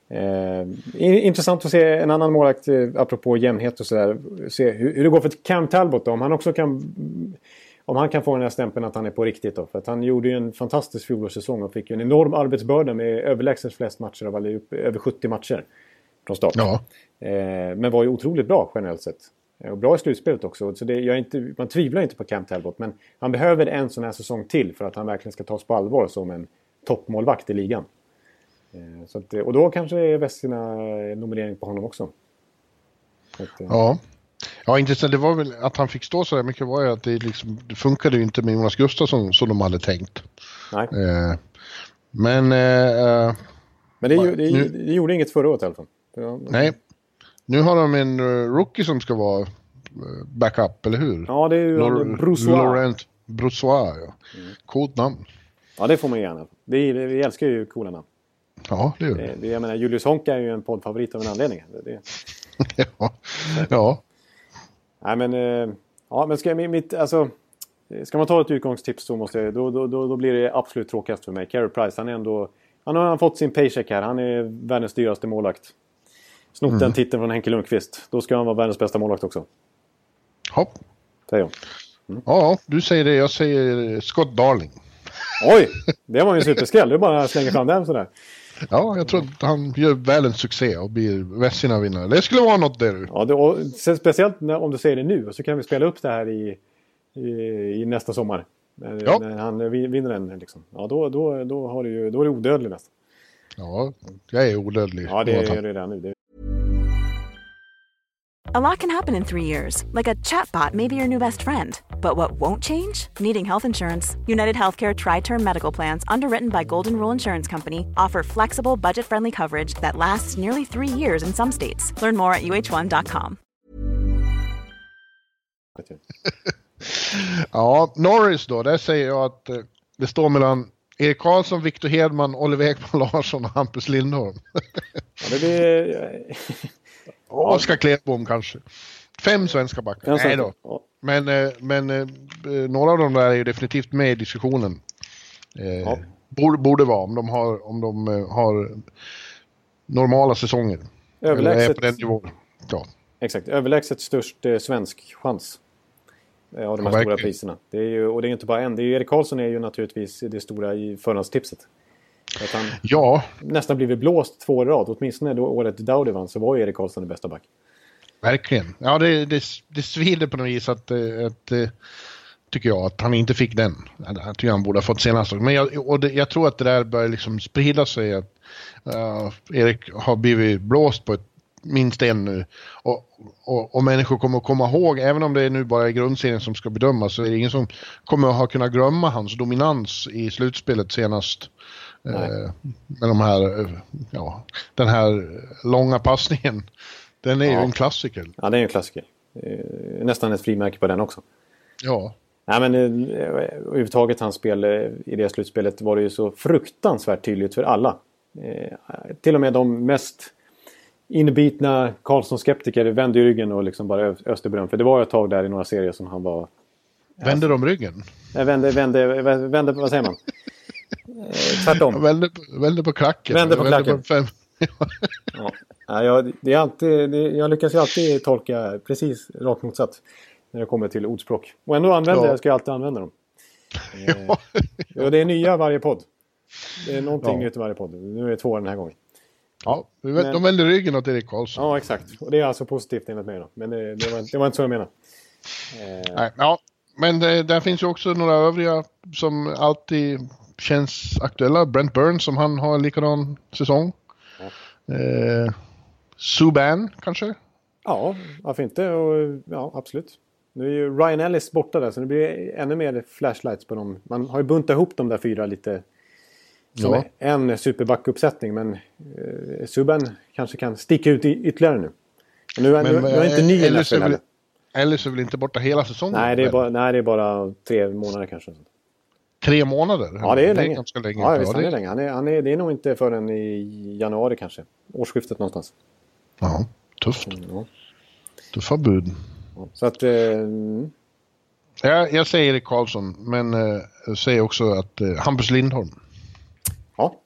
Eh, intressant att se en annan målvakt, eh, apropå jämnhet och sådär. Se hur, hur, det går för Cam Talbot då. Om han också kan... Om han kan få den här stämpeln att han är på riktigt då. För att han gjorde ju en fantastisk fjolårssäsong och fick ju en enorm arbetsbörda med överlägset flest matcher av alla, över 70 matcher. Från start. Ja. Eh, men var ju otroligt bra generellt sett. Eh, och bra i slutspelet också. Så det, jag inte, man tvivlar inte på Cam Talbot. Men han behöver en sån här säsong till för att han verkligen ska tas på allvar som en toppmålvakt i ligan. Eh, så att, och då kanske är Vessina nominering på honom också. Att, eh, ja. Ja, intressant. Det var väl att han fick stå så där mycket var ju att det, liksom, det funkade ju inte med Jonas Gustafsson som de hade tänkt. Nej. Eh, men... Eh, men det, det, nu, det, gjorde inget förra året i alla fall. Nej. Nu har de en rookie som ska vara backup, eller hur? Ja, det är ju Lor Brossois. Laurent Brossois, ja. Mm. Coolt namn. Ja, det får man gärna. Vi, vi älskar ju coola namn. Ja, det gör det. det jag menar, Julius Honka är ju en poddfavorit av en anledning. Det, ja. ja. Nej, men... Eh, ja, men ska, mitt, alltså, ska man ta ett utgångstips så måste jag, då, då, då, då blir det absolut tråkigast för mig. Carey Price, han är ändå... Han har fått sin paycheck här. Han är världens dyraste målvakt. Snott mm. den titeln från Henke Lundqvist. Då ska han vara världens bästa målvakt också. Hopp. Säger jag. Mm. Ja, du säger det. Jag säger Scott Darling. Oj! Det var ju en superskräll. Du bara slänger fram den sådär. Ja, jag tror att han gör väl en succé och blir Vessina vinnare. Det skulle vara något där. Ja, det, och speciellt när, om du säger det nu så kan vi spela upp det här i, i, i nästa sommar. När, ja. när han vinner den liksom. Ja, då, då, då, har du då är du odödlig nästan. Ja, jag är odödlig. Ja, det är du redan nu. A lot can happen in three years, like a chatbot may be your new best friend. But what won't change? Needing health insurance. United Healthcare Tri Term Medical Plans, underwritten by Golden Rule Insurance Company, offer flexible, budget friendly coverage that lasts nearly three years in some states. Learn more at uh1.com. ja, Norris då, där säger jag att eh, det står mellan Erik Karlsson, Victor Hedman, Oliver Ekman Larsson och Hampus Lindholm. Ja, det blir... Oskar Klefbom kanske. Fem svenska backar. Nej då. Men, eh, men eh, några av dem där är ju definitivt med i diskussionen. Eh, Ja. borde, borde vara om de har, om de eh, har normala säsonger. Överlägset, på den nivån. Ja. exakt, överlägset störst eh, svensk chans. eh, Av de här Ja, stora priserna. Det är ju, och det är inte bara en. Det är Erik Karlsson är ju naturligtvis det stora i förhandstipset. Att han ja, nästan blivit blåst två år rad. Åtminstone då året Dowdy vann så var ju Erik Karlsson det bästa back. verkligen. Ja, det, det, det svider på något vis att, eh, att eh, tycker jag, att han inte fick den. Jag tycker han borde ha fått senast. Men jag, och det, jag tror att det där börjar liksom sprida sig. Att eh, Erik har blivit blåst på ett, minst en nu. Och, och, och människor kommer att komma ihåg, även om det är nu bara är grundserien som ska bedömas, så är det ingen som kommer att ha kunnat glömma hans dominans i slutspelet senast. Eh, med de här, eh, ja, den här långa passningen. Den är ju Ja. en klassiker. Ja, det är ju en klassiker. Eh, Nästan ett frimärke på den också. Ja, Nej, men överhuvudtaget hans spel i det slutspelet var det ju så fruktansvärt tydligt för alla. Eh, till och med de mest inbitna Karlsson-skeptiker vände ju ryggen och liksom bara öste beröm. För det var ett tag där i några serier som han var... vänder de ryggen? Nej, vände, vände, vände, vad säger man? Eh, tvärtom. Vänder, på- vänder på klacken. Vänder på klacken. fem. Ja. Ja, jag, det är alltid, det, jag lyckas ju alltid tolka precis rakt motsatt. När det kommer till ordspråk. Och ändå använder Ja. jag, ska jag alltid använda dem. Eh, och det är nya varje podd. Det är någonting Ja. nytt i varje podd. Nu är det två den här gången. Ja, de vänder ryggen åt Erik Karlsson. Ja, exakt. Och det är alltså positivt enligt mig då. Men det, det, var, det var inte så jag menade. Eh, Nej, ja, men det, där finns ju också några övriga som alltid känns aktuella. Brent Burns som han har en likadan säsong. Eh, Subban kanske? ja, varför inte? Och, ja, absolut. Nu är ju Ryan Ellis borta där så det blir ännu mer flashlights på dem. Man har ju buntat ihop de där fyra lite som Ja. en superbackuppsättning. Men eh, Subban kanske kan sticka ut i, ytterligare nu. Och nu, är- nu, nu är inte ny i Ellis är, Nashville väl, heller. Ellis är väl inte borta hela säsongen? Nej, det är bara, nej, det är bara tre månader kanske. Tre månader? Ja, det är länge. ganska länge. Ja, visst, det, han är länge. Han är, han är, det är nog inte förrän i januari kanske. Årsskiftet någonstans. Ja, tufft. Ja. Tuffa bud. Ja. Så att... Eh, mm. Jag, jag säger Erik Karlsson, men eh, jag säger också att eh, Hampus Lindholm. ja.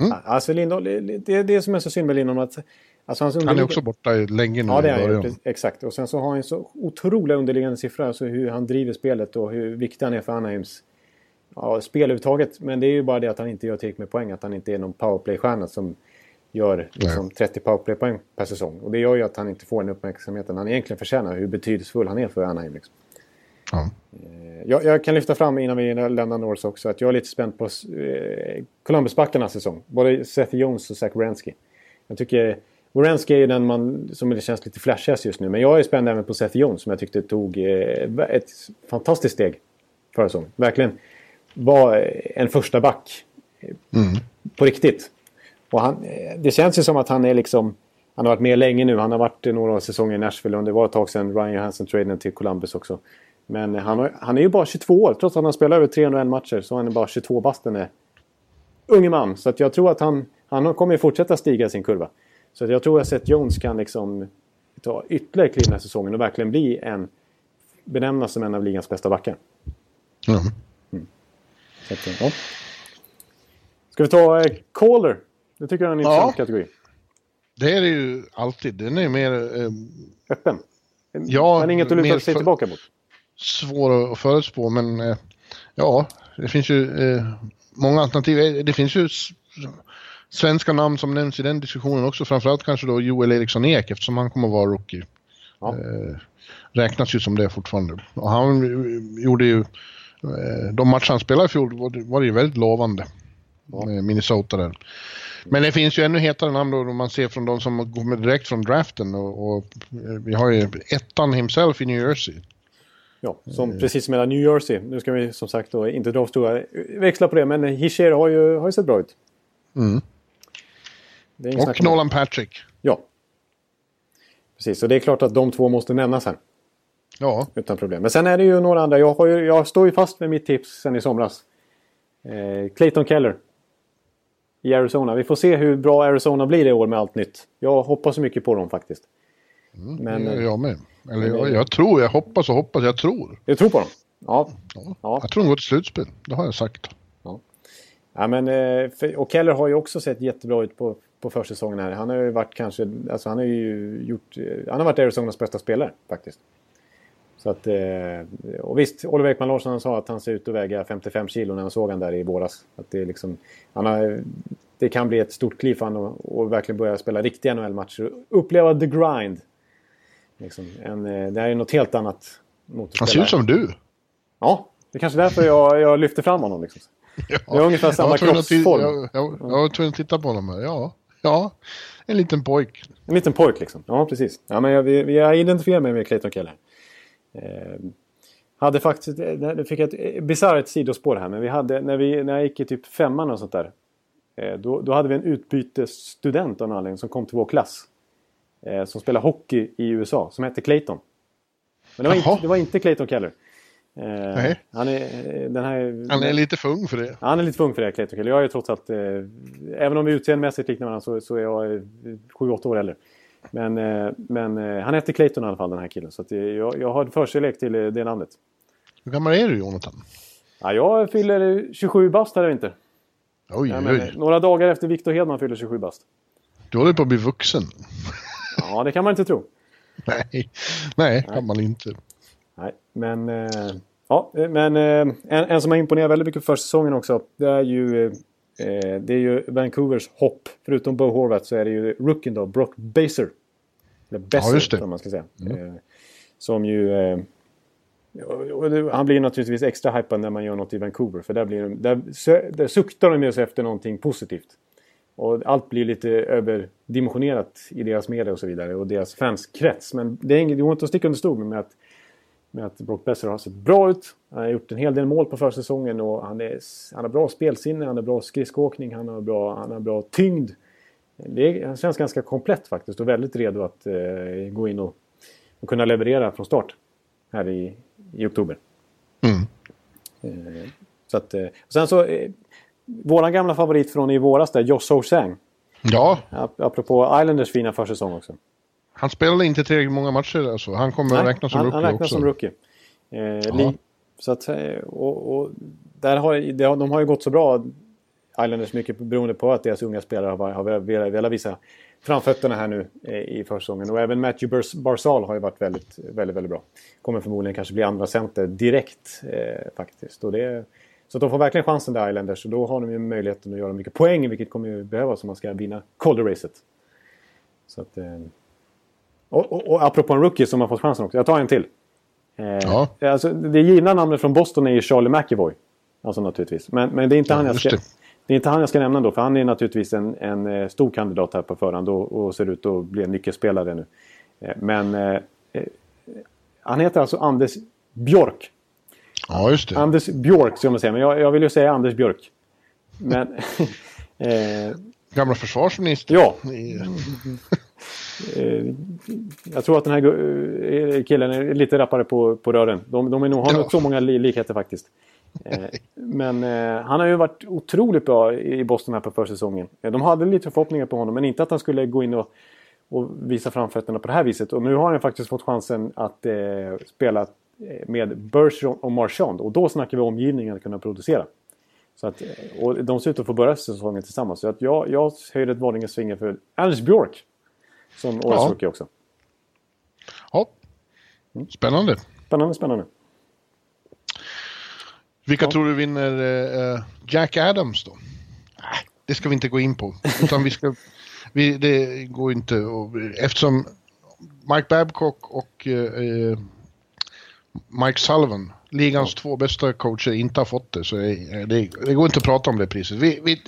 Mm. Alltså Lindholm, det, det är det som är så synd med Lindholm. Att, alltså hans Han är också borta länge nu Ja, det är han Exakt. Och sen så har han ju så otroliga underliggande siffror. Alltså hur han driver spelet och hur viktig han är för Anaheims ja, överhuvudtaget. Men det är ju bara det att han inte gör tillräckligt med poäng. Att han inte är någon powerplay-stjärna som gör liksom, 30 powerplay-poäng per säsong. Och det gör ju att han inte får den uppmärksamheten han egentligen förtjänar. Hur betydelsefull han är för Anaheim. Liksom. Ja. Jag, jag kan lyfta fram innan vi lämnar Norris också att jag är lite spänd på eh, Columbus-backarnas säsong. Både Seth Jones och Zach Wierenski. Jag tycker Wierenski är ju den man, som det känns lite flashigast just nu. Men jag är spänd även på Seth Jones som jag tyckte tog eh, ett fantastiskt steg förra säsongen. Verkligen var en första back eh, på riktigt. Och han, det känns ju som att han är liksom... Han har varit med länge nu. Han har varit några säsonger i Nashville. Och det var ett tag sedan Ryan Johansson-traden till Columbus också. Men han, har, han är ju bara 22 år. Trots att han har spelat över 301 matcher så är han bara 22 bast den är unge man. Så att jag tror att han, han kommer fortsätta stiga sin kurva. Så att jag tror att Seth Jones kan liksom ta ytterligare kliv den här säsongen och verkligen bli en... Benämnas som en av ligans bästa backar. Ja. Så att, ja. Ska vi ta eh, Caller? Det tycker jag är en intressant Ja. kategori. Det är det ju alltid. Den är mer eh, Öppen. Ja, men inget att luta sig för- tillbaka mot. svår att förutspå, men eh, ja, det finns ju eh, många alternativ. Eh, Det finns ju svenska namn som nämns i den diskussionen också, framförallt kanske då Joel Eriksson Ek eftersom han kommer att vara rookie. Ja. Eh, räknas ju som det fortfarande. Och han gjorde ju, de matcher han spelade i fjol var det, ju väldigt lovande. Med Minnesota där. Men det finns ju ännu hetare namn då man ser från de som kommer direkt från draften och, och eh, vi har ju ettan himself i New Jersey. Ja, som Eh. precis som hela New Jersey. Nu ska vi som sagt då inte dra stora växlar på det, men Hischer har ju, har ju sett bra ut. Mm. Och. Nolan Patrick. Ja. Precis, och det är klart att de två måste nämnas här. Ja, Utan problem. Men sen är det ju några andra. Jag, ju, jag står ju fast med mitt tips sen i somras. Eh, Clayton Keller. I Arizona. Vi får se hur bra Arizona blir i år med allt nytt. Jag hoppas så mycket på dem faktiskt. Mm, Men- jag med. Eller jag, jag tror, jag hoppas och hoppas, jag tror. Jag tror på dem. Ja. Ja. Ja. Jag tror de går till slutspel, det har jag sagt. Ja, men, eh, och Keller har ju också sett jättebra ut på, på försäsongen här. Han har ju varit kanske, alltså han har ju gjort, eh, han har varit Arizonas bästa spelare faktiskt. Så att, eh, och visst, Oliver Ekman Larsson sa att han ser ut att väga 55 kilo när han såg han där i våras. Att det, är liksom, han har, det kan bli ett stort kliv för honom att- verkligen börja spela riktiga NHL-matcher. Uppleva the grind. Liksom, en, eh, det här är något helt annat Han ser ut som du. Ja, det är kanske därför jag, jag lyfter fram honom. Liksom. Ja. Det är ungefär samma Jag kroppsform. Jag, jag, jag var tvungen att titta på honom här. Ja, ja. En liten pojk. En liten pojk liksom. Ja, precis. Ja, men jag, vi, har identifierat mig med Clayton Keller. Eh, hade faktiskt, eh, nu fick jag ett bisarrt sidospår här, men vi hade, när, vi, när jag gick i typ femman och sånt där. Eh, då, då hade vi en utbytesstudent av någon anledning som kom till vår klass. Eh, som spelade hockey i USA, som hette Clayton. Men det var, Jaha. inte, det var inte Clayton Keller. Eh, Nej. han är, eh, den här, Han är lite för ung för det. han är lite för ung för det, Clayton Keller. Jag är trots allt... Eh, även om vi utseendemässigt liknar varandra så, så är jag eh, 7-8 år äldre. Men, eh, men eh, han heter Clayton i alla fall, den här killen. Så eh, jag, jag har förkärlek till det namnet. Hur gammal är du Jonathan? Ja, jag fyller eh, 27 bast här i vinter. Oj, Ja, men, oj. några dagar efter Victor Hedman fyller 27 bast. Du håller på att bli vuxen. Ja, det kan man inte tro. Nej, nej, kan man inte. Nej, men... Ja, men en, en som har imponerat väldigt mycket för säsongen också. Det är ju... Eh, det är ju Vancouvers hopp. Förutom Bo Horvath så är det ju rookien då, Brock Baser. Eller Besser, Ja, just som man ska säga. Eh, som ju... Eh, han blir naturligtvis extra hypad när man gör något i Vancouver. För där, blir de, där, där suktar de ju sig efter någonting positivt. Och allt blir lite överdimensionerat i deras media och så vidare. Och deras fanskrets. Men det är inget, det går inte att sticka under stol med att, med att Brock Besser har sett bra ut. Han har gjort en hel del mål på försäsongen och han, är, han har bra spelsinne, han har bra skridskoåkning, han har bra, han har bra tyngd. Det han känns ganska komplett faktiskt och väldigt redo att eh, gå in och, och kunna leverera från start här i, i oktober. Mm. Eh, så att, eh, sen så, eh, våran gamla favorit från i våras där, Josh Ho-Sang. Ja, Ap- Apropå Islanders fina försäsong också. Han spelade inte tillräckligt många matcher alltså. Han kommer att räknas som han, rookie han räknas också. som rookie. Eh, li, så att, eh, och, och där har, de har ju gått så bra, Islanders, mycket beroende på att deras unga spelare har, har velat, visa framfötterna här nu eh, i försäsongen. Och även Matthew Bars- Barzal har ju varit väldigt, väldigt, väldigt bra. Kommer förmodligen kanske bli andra center direkt eh, faktiskt. Och det, så de får verkligen chansen där Islanders. Och då har de ju möjligheten att göra mycket poäng, vilket kommer ju behövas om man ska vinna Calder-racet. Så att... Eh, och, och, och apropå en rookie som har fått chansen också. Jag tar en till. Eh, Ja. alltså, det givna namnet från Boston är ju Charlie McAvoy. Alltså naturligtvis. Men, men det, är inte Ja, han jag ska, det. det. är inte han jag ska nämna då. För han är naturligtvis en, en eh, stor kandidat här på förhand. Och, och ser ut att bli en nyckelspelare nu. Eh, men eh, eh, han heter alltså Anders Björk. Ja, just det. Anders Björk ska man säga. Men jag, jag vill ju säga Anders Björk. Men... eh, Gamla försvarsminister. ja. Eh, jag tror att den här eh, killen är lite rappare på, på rören. De, de är nog, har Ja. nog så många li likheter faktiskt. Eh, men han har ju varit otroligt bra i Boston här på försäsongen. De hade lite förhoppningar på honom men inte att han skulle gå in och, och visa framfötterna på det här viset. Och nu har han faktiskt fått chansen att eh, spela med Bergeron och Marchand. Och då snackar vi omgivningen att kunna producera. Så att, och de ser ut att få börja säsongen tillsammans. Så att jag, jag höjer ett varningens finger för Anders Björk. Som årets Ja. rookie också. Ja. Spännande. Spännande, spännande. Vilka Ja. tror du vinner eh, Jack Adams då? Nej, det ska vi inte gå in på. Utan vi ska, vi, det går inte att- eftersom Mike Babcock och eh, Mike Sullivan, ligans två bästa coacher, inte har fått det. Så det, det går inte att prata om det priset. Vi, vi,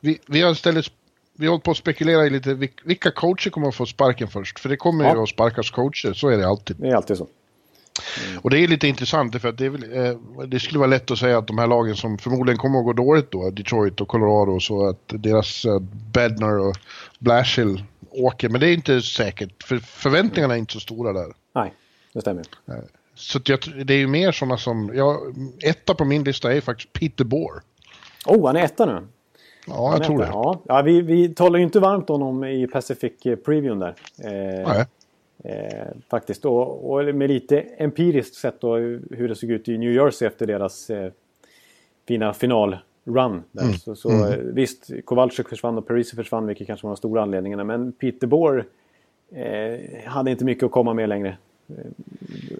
vi, vi har istället vi har hållit på att spekulera i lite vil- vilka coacher kommer att få sparken först. För det kommer Ja. ju att sparkas coacher, så är det alltid. Det är alltid så. Och det är lite intressant för att det, är eh, det skulle vara lätt att säga att de här lagen som förmodligen kommer att gå dåligt då, Detroit och Colorado, så att deras eh, Bednar och Blashill åker. Men det är inte säkert, för förväntningarna är inte så stora där. Nej, det stämmer. Så att jag, det är ju mer sådana som, ja, etta på min lista är faktiskt Peter Bohr. Oh, han är etta nu. Ja, jag tror det. Ja, ja vi, vi talar ju inte varmt om honom i Pacific Previewn där. Eh. Eh, faktiskt. Och, och med lite empiriskt sett då hur det såg ut i New Jersey efter deras eh, fina finalrun. Där. Mm. Så, så eh, visst, Kowalczyk försvann och Parisi försvann, vilket kanske var de stora anledningarna. Men Peter Bohr eh, hade inte mycket att komma med längre. Eh,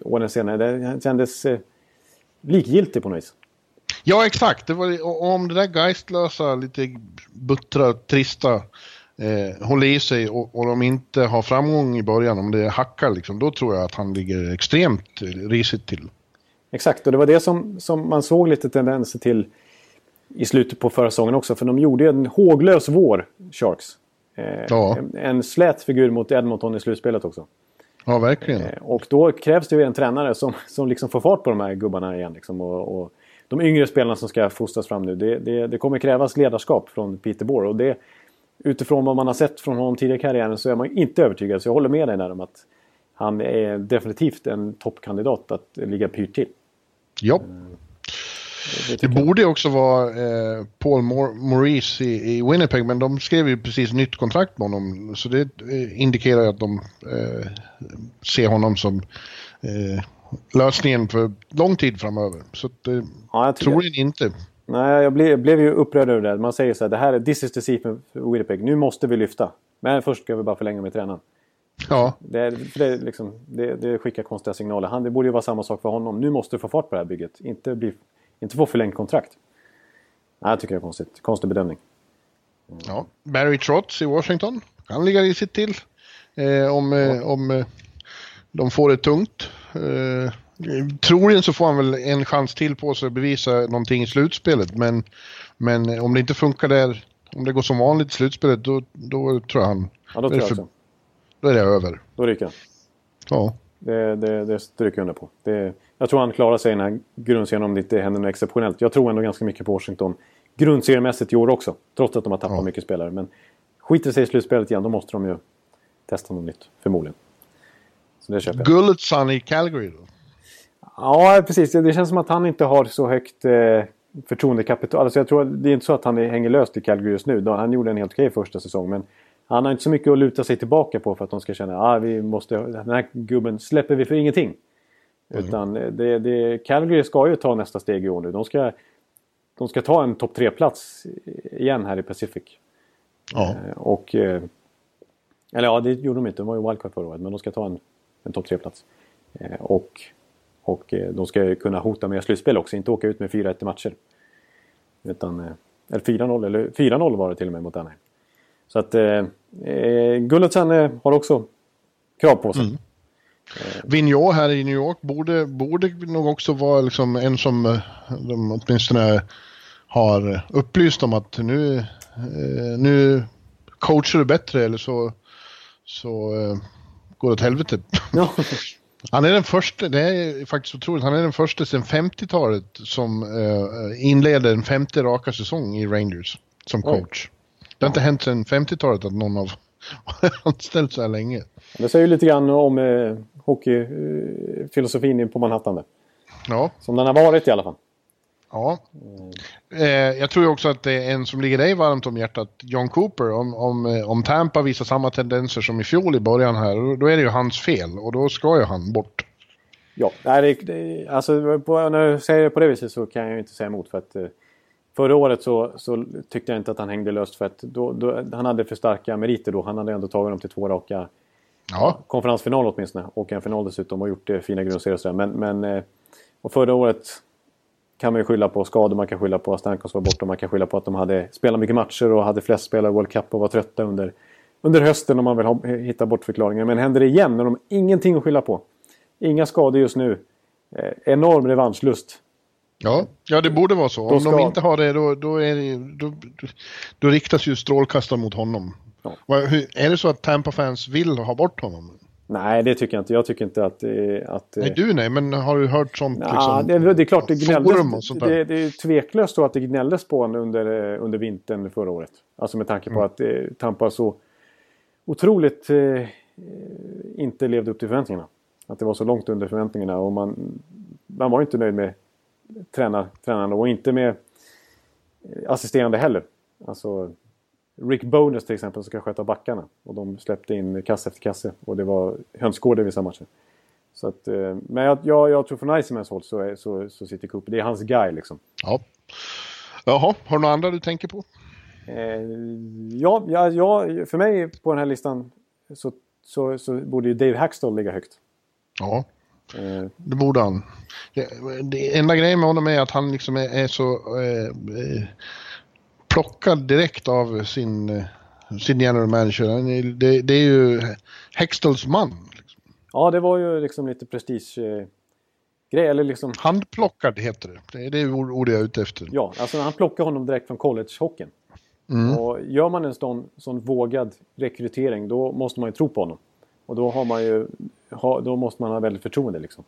åren senare. Det kändes eh, likgiltig på något vis. Ja, exakt. Det var, om det där geistlösa, lite buttra, trista eh, håller i sig och, och de inte har framgång i början, om det hackar liksom, då tror jag att han ligger extremt risigt till. Exakt, och det var det som, som man såg lite tendenser till i slutet på förra säsongen också. För de gjorde en håglös vår, Sharks. Eh, Ja. en, en slät figur mot Edmonton i slutspelet också. Ja, verkligen. Eh, och då krävs det ju en tränare som, som liksom får fart på de här gubbarna igen. Liksom, och, och de yngre spelarna som ska fostras fram nu. Det, det, det kommer krävas ledarskap från Peter Bohr. Och det, utifrån vad man har sett från honom tidigare i karriären så är man inte övertygad. Så jag håller med dig där om att han är definitivt en toppkandidat att ligga pyrt till. Ja. Det Det jag. borde också vara eh, Paul Maurice i, i Winnipeg, men de skrev ju precis nytt kontrakt med honom. Så det eh, indikerar ju att de eh, ser honom som eh, lösningen för lång tid framöver. Så att, eh, Ja, jag troligen inte. Nej, jag blev, blev ju upprörd över det. Man säger så här, det här är this is the season för Winnipeg. Nu måste vi lyfta. Men först ska vi bara förlänga med tränaren. Ja, Det, för det, är liksom, det, det skickar konstiga signaler. Han, det borde ju vara samma sak för honom. Nu måste du få fart på det här bygget. Inte, bli, inte få förlängt kontrakt. Nej, jag tycker det är konstigt. Konstig bedömning. ja. Barry Trotz i Washington kan ligga i sitt till. Eh, om eh, om eh, de får det tungt. Eh, troligen så får han väl en chans till på sig att bevisa någonting i slutspelet. Men, men om det inte funkar där, om det går som vanligt i slutspelet, då, då tror jag han... Ja, då tror jag för- också. Då är det över. Då ryker han. Ja. Det, det, det stryker jag under på. Det, jag tror han klarar sig i den här grundserien om det inte händer något exceptionellt. Jag tror ändå ganska mycket på Washington. Grundseriemässigt i år också. Trots att de har tappat Ja. mycket spelare. Men skiter sig i slutspelet igen, då måste de ju testa något nytt. Förmodligen. Det köper jag. Gulletson i Calgary då? Ja, precis. Det, känns som att han inte har så högt eh, förtroendekapital. Alltså jag tror, det är inte så att han är- hänger löst i Calgary just nu. Han gjorde en helt okej första säsong. Men han har inte så mycket att luta sig tillbaka på för att de ska känna att ah, vi måste, den här gubben släpper vi för ingenting. Utan eh, det, det, Calgary ska ju ta nästa steg i år nu. De ska, de ska ta en topp 3-plats igen här i Pacific. Ja. Eh, Och, eh, eller ja, det gjorde de inte. De var ju wildcard förra året. Men de ska ta en, en topp 3-plats. Eh, Och, och eh, de ska kunna hota med slutspel också. Inte åka ut med 4-1 i matcher. Utan, eh, eller 4-0, eller 4-0 var det till och med mot Anaheim. Så att eh, Gulletsen eh, har också krav på sig. Mm. Vigneault här i New York borde, borde nog också vara liksom en som eh, de åtminstone har upplyst om att nu, eh, nu coachar du bättre eller så, så går åt helvete. Ja. Han är den första, det är faktiskt otroligt, han är den första sedan 50-talet som eh, inleder en femte raka säsong i Rangers som Oj. coach. Det har inte hänt sedan 50-talet att någon har anställt så här länge. Det säger ju lite grann om eh, hockeyfilosofin på Manhattan. Där. Ja, Som den har varit i alla fall. Ja. Eh, jag tror också att det är en som ligger dig varmt om hjärtat, John Cooper. Om, om, eh, om Tampa visar samma tendenser som i fjol i början här, då- är det ju hans fel och då ska ju han bort. Ja, nej, det, det, alltså, på, när jag säger det på det viset så kan jag ju inte säga emot. För att, eh, förra året så, så tyckte jag inte att han hängde löst. För att då, då, han hade för starka meriter då. Han hade ändå tagit dem till två raka Ja, konferensfinal åtminstone. Och en final dessutom och gjort eh, fina grundserier och sådär. Men, men eh, och förra året kan man ju skylla på skador, man kan skylla på att Stamkos var borta, man kan skylla på att de hade spelat mycket matcher och hade flest spelare i World Cup och var trötta under, under hösten om man vill ha, hitta bortförklaringar. Men händer det igen när de har ingenting att skylla på. Inga skador just nu. Eh, enorm revanschlust. ja. ja det borde vara så. Om ska- de inte har det, då, då, är det, då, då, då riktas ju strålkastaren mot honom. Ja. Är det så att Tampa-fans vill ha bort honom? Nej, det tycker jag inte. Jag tycker inte att... eh, att eh, Nej, du nej, men har du hört sånt? Ja, liksom, det, är- det är klart det gnälldes. Det, det är tveklöst så att det gnälldes på honom under, eh, under vintern förra året. Alltså med tanke på Mm. att eh, Tampa så otroligt eh, eh, inte levde upp till förväntningarna. Att det var så långt under förväntningarna och man, man var inte nöjd med tränar, tränarna och inte med assisterande heller. Alltså Rick Bonus till exempel som ska sköta backarna. Och de släppte in kasse efter kasse. Och det var hönsgård i vissa matcher. Så att, eh, men jag, jag, jag tror från Icemans håll så, är, så, så sitter Cooper. Det är hans guy liksom. Ja. Jaha, har du några andra du tänker på? Eh, ja, ja, ja, för mig på den här listan så, så, så borde ju Dave Hackstall ligga högt. Ja, eh. det borde han. Det, det enda grejen med honom är att han liksom är, är så eh, eh plockad direkt av sin, sin general manager. Det, det är ju Hextalls man. Liksom. Ja, det var ju liksom lite prestige grej. Eller liksom... Handplockad heter det. Det är det ordet jag är ute efter. Ja, alltså han plockar honom direkt från collegehockeyn. Mm. Och gör man en sån, sån vågad rekrytering då måste man ju tro på honom. Och då, har man ju, då måste man ha väldigt förtroende liksom.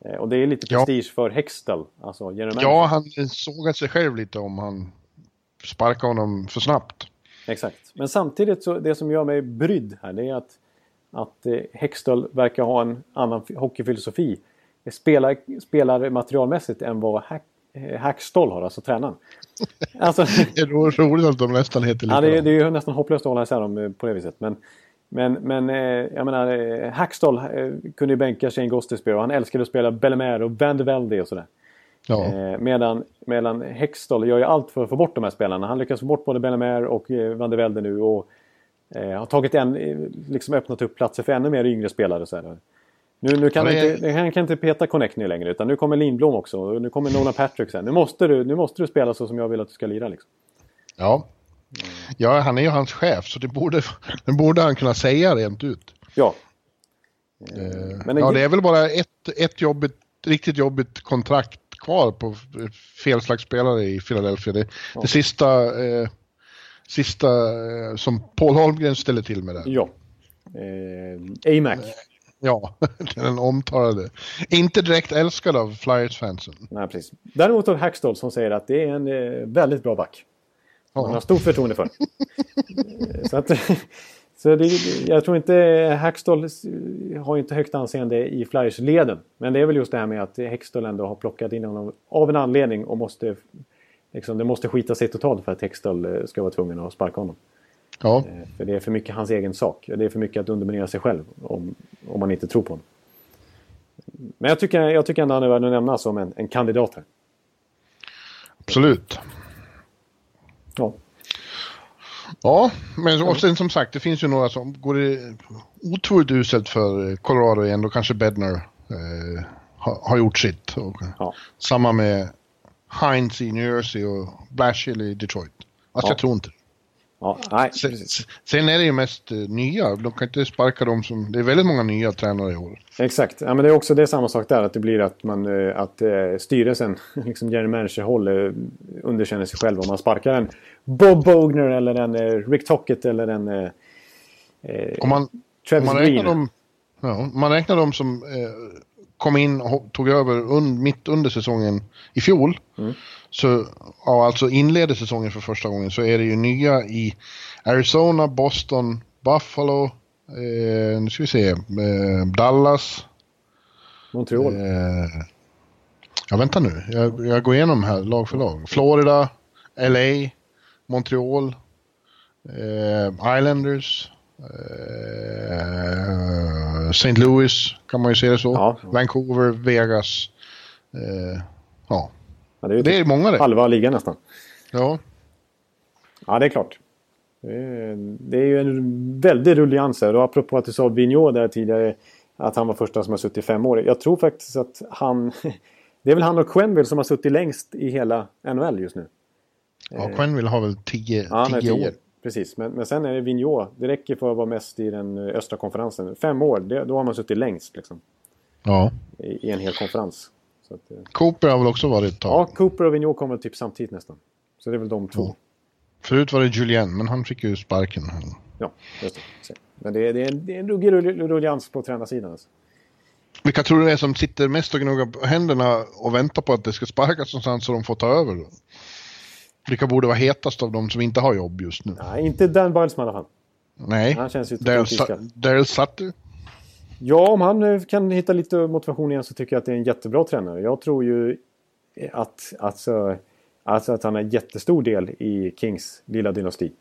Eh, och det är lite prestige ja. för Hextall. Alltså, ja, han sågat sig själv lite om han sparkar honom för snabbt. Exakt. Men samtidigt så det som gör mig brydd här det är att, att eh, Hextall verkar ha en annan hockeyfilosofi. Spelar, spelar materialmässigt än vad Hack, eh, Hackstall har, alltså tränaren. Alltså, det är roligt att de nästan heter likadant. Ja, det är, det är ju nästan hopplöst att hålla isär dem eh, på det viset. Men, men, men jag menar, Hackstall kunde ju bänka Shane Gostisbehere och han älskade att spela Bellemare och Van de Velde och sådär. Ja. Eh, medan, medan Hextall gör ju allt för att få bort de här spelarna. Han lyckas få bort både Bellemare och eh, Van de Velde nu. Och eh, har tagit en, eh, liksom öppnat upp platser för ännu mer yngre spelare. Så här. Nu, nu kan, ja, är... inte, han kan inte peta Connectny längre utan nu kommer Lindblom också. Nu kommer Nolan Patrick sen. Nu måste, du, nu måste du spela så som jag vill att du ska lira. Liksom. Ja. ja, han är ju hans chef så det borde, det borde han kunna säga rent ut. Ja. Eh, Men ja, det är väl bara ett, ett jobbigt, riktigt jobbigt kontrakt kvar på fel slags spelare i Philadelphia. Det, ja. det sista, eh, sista eh, som Paul Holmgren ställer till med där. Ja. Eh, AMAC. Ja, den omtalade. Inte direkt älskad av Flyers-fansen. Nej, precis. Däremot av Hackstall som säger att det är en eh, väldigt bra back. Man har stort förtroende för. Så att, så det, jag tror inte Hackstall har inte högt anseende i Flyers-leden. Men det är väl just det här med att Hextall ändå har plockat in honom av en anledning och måste... Liksom, det måste skita sig totalt för att Hextall eh, ska vara tvungen att sparka honom. Ja. Eh, för det är för mycket hans egen sak. Det är för mycket att underminera sig själv om, om man inte tror på honom. Men jag tycker, jag tycker ändå han är värd att nämna som en, en kandidat här. Absolut. Ja. Ja, men och sen som sagt, det finns ju några som går det otroligt uselt för Colorado igen. Då kanske Bednar eh, har, har, gjort sitt. Och, ja. Samma med Heinz i New Jersey och Blashill i Detroit. Fast ja. jag tror inte Ja, nej, sen, sen, är det ju mest uh, nya. De kan inte sparka dem som... Det är väldigt många nya tränare i år. Exakt. Ja, men det är också det är samma sak där. Att det blir att, man, uh, att uh, styrelsen, liksom general manager-håll, underkänner sig själv. Om man sparkar en Bob Bogner eller en Rick Tockett eller en om man, Travis om man Green. Dem, ja, man räknar dem som kom in och tog över un, mitt under säsongen i fjol. Mm. Så, ja, alltså inleder säsongen för första gången så är det ju nya i Arizona, Boston, Buffalo, eh, nu ska vi se, eh, Dallas. Montreal. Eh, ja, vänta nu, jag, jag går igenom här lag för lag. Florida, LA, Montreal, eh, Islanders, eh, St. Louis kan man ju se det så. Ja. Vancouver, Vegas. Eh, ja. Ja, det, är det är många det. Halva ligan nästan. Ja. Ja, det är klart. Det är, ju en väldig rullians här. Och apropå att du sa Vigneault där tidigare. Att han var första som har suttit fem år. Jag tror faktiskt att han... Det är väl han och Quenville som har suttit längst i hela NHL just nu. Ja, Quenville har väl tio, ja, tio, tio år. Precis, men, men sen är det Vigneault. Det räcker för att vara mest i den östra konferensen. Fem år, det, då har man suttit längst liksom. Ja. I, i en hel konferens. Att, eh, Cooper har väl också varit ett tag? Ja, Cooper och Vigneault kommer typ samtidigt nästan. Så det är väl de två. Ja. Förut var det Julien, men han fick ju sparken. Ja, just det. Men det är, det är en, det är en ruggig rullians på tränarsidan. Alltså. Vilka tror du det är som sitter mest och gnuggar händerna och väntar på att det ska sparkas någonstans så de får ta över? Vilka borde vara hetast av de som inte har jobb just nu? Nej, inte Dan Bilesman i alla fall. Nej, Han känns ju Daryl Sutter. Ja, om han eh, kan hitta lite motivation igen så tycker jag att det är en jättebra tränare. Jag tror ju att alltså, Alltså att han är jättestor del i Kings lilla dynasti.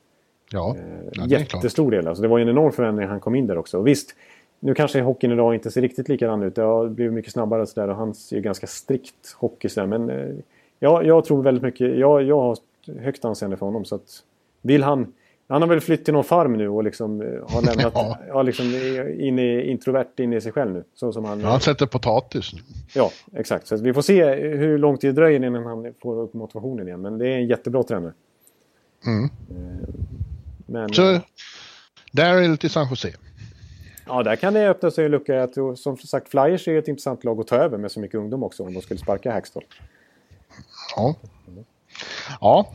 Ja, Eh. Jättestor del. Alltså det var ju en enorm förändring han kom in där också. Och visst, nu kanske hockeyn idag inte ser riktigt likadan ut. Det har blivit mycket snabbare och sådär. Och han är ju ganska strikt hockey sådär. Men eh, ja, jag tror väldigt mycket. Jag, jag har högt anseende för honom. Så att vill han... Han har väl flytt till någon farm nu och liksom eh, har lämnat... Ja. ja. liksom är in i, introvert in i sig själv nu. Så som han... Han sätter potatis. Ja, exakt. Så vi får se hur lång tid det dröjer innan han får upp motivationen igen. Men det är en jättebra tränare. Mm. Eh, Men, Så, Daryl till San Jose. Ja, där kan det öppna sig en lucka. Jag tror, som sagt, Flyers är ett intressant lag att ta över med så mycket ungdom också om de skulle sparka Hackstall. Ja. Ja.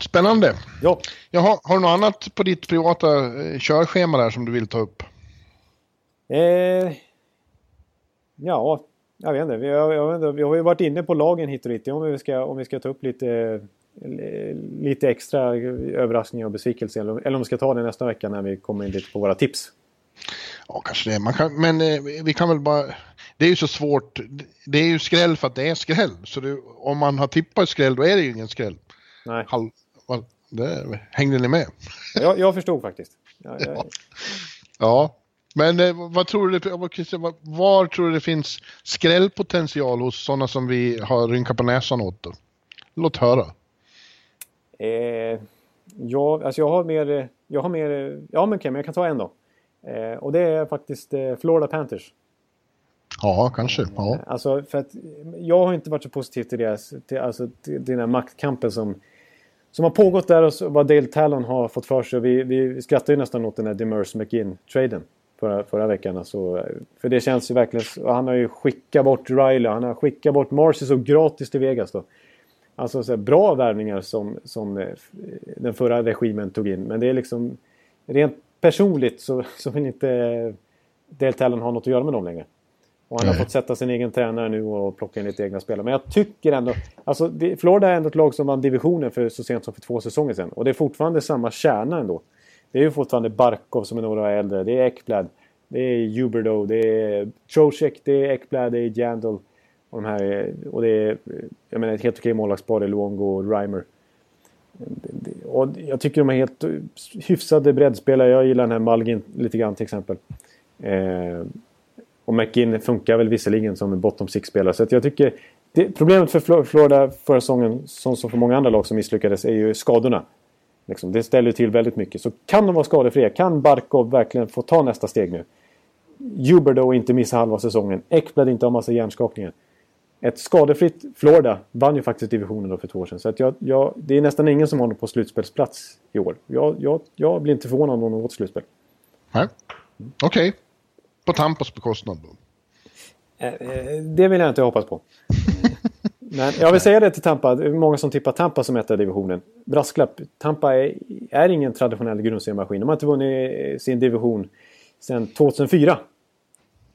Spännande. Ja, Jaha, har du något annat på ditt privata eh, körschema där som du vill ta upp? eh, ja jag vet inte. Vi har, jag vet inte. Vi har ju varit inne på lagen hit och dit. Om vi ska, om vi ska ta upp lite, lite extra överraskningar och besvikelser. Eller, eller om vi ska ta det nästa vecka när vi kommer in lite på våra tips. Ja, kanske det. Kan, men eh, vi kan väl bara... Det är ju så svårt. Det är ju skräll för att det är skräll. Så det, om man har tippat skräll, då är det ju ingen skräll. Nej, Halv, det, hängde ni med? jag, jag förstod faktiskt. Ja, jag, Ja. Men eh, vad tror du, Christian, vad- var tror du det finns skrällpotential hos sådana som vi har rynkat på näsan åt? Då? Låt höra. Eh, ja, alltså jag har mer... Jag har mer ja, men okej, men jag kan ta en då. Eh, och det är faktiskt eh, Florida Panthers. Ja, kanske. Ja. Eh, alltså, för att eh, jag har inte varit så positiv till, deras, till, alltså, till den här maktkampen som, som har pågått där och så- vad Dale Talon har fått för sig. Vi, vi skrattade ju nästan åt den här Demers McGinn-traden förra, förra veckan. Alltså, eh, för det känns ju verkligen... och Han har ju skickat bort Riley, han har skickat bort Marcy så gratis till Vegas då. Alltså så här, bra värvningar som, som den förra regimen tog in. Men det är liksom... Rent personligt så, så vill inte Dale Talon ha något att göra med dem längre. Och han har Nej. fått sätta sin egen tränare nu och plocka in lite egna spelare. Men jag tycker ändå... Alltså, det, Florida är ändå ett lag som vann divisionen för så sent som för två säsonger sedan. Och det är fortfarande samma kärna ändå. Det är ju fortfarande Barkov som är några år äldre. Det är Ekblad. Det är Huberdo. Det är Trocek. Det är Ekblad. Det är Jandal. Och, de här, är- och det är jag menar, ett helt okej målvaktspar. Det är Luongo och Reimer. Och jag tycker de är helt hyfsade breddspelare. Jag gillar den här Malgin lite grann till exempel. Eh, och McGinn funkar väl visserligen som en bottom six-spelare. Så att jag tycker... Det, problemet för Florida förra säsongen, som, som för många andra lag som misslyckades, är ju skadorna. Liksom, det ställer till väldigt mycket. Så kan de vara skadefria, kan Barkov verkligen få ta nästa steg nu? Huberdo inte missa halva säsongen. Ekblad inte ha massa hjärnskakningar. Ett skadefritt Florida vann ju faktiskt divisionen då för två år sedan. Så att jag, jag, det är nästan ingen som har honom på slutspelsplats i år. Jag, jag, jag blir inte förvånad om de har till slutspel. Nej. Okej. På Tampas bekostnad då. Eh, eh, Det vill jag inte hoppas på. Men jag vill säga det till Tampa. Det är många som tippar Tampa som etta i divisionen. Brasklapp. Tampa är, är ingen traditionell grundseriemaskin. De har inte vunnit sin division sedan 2004.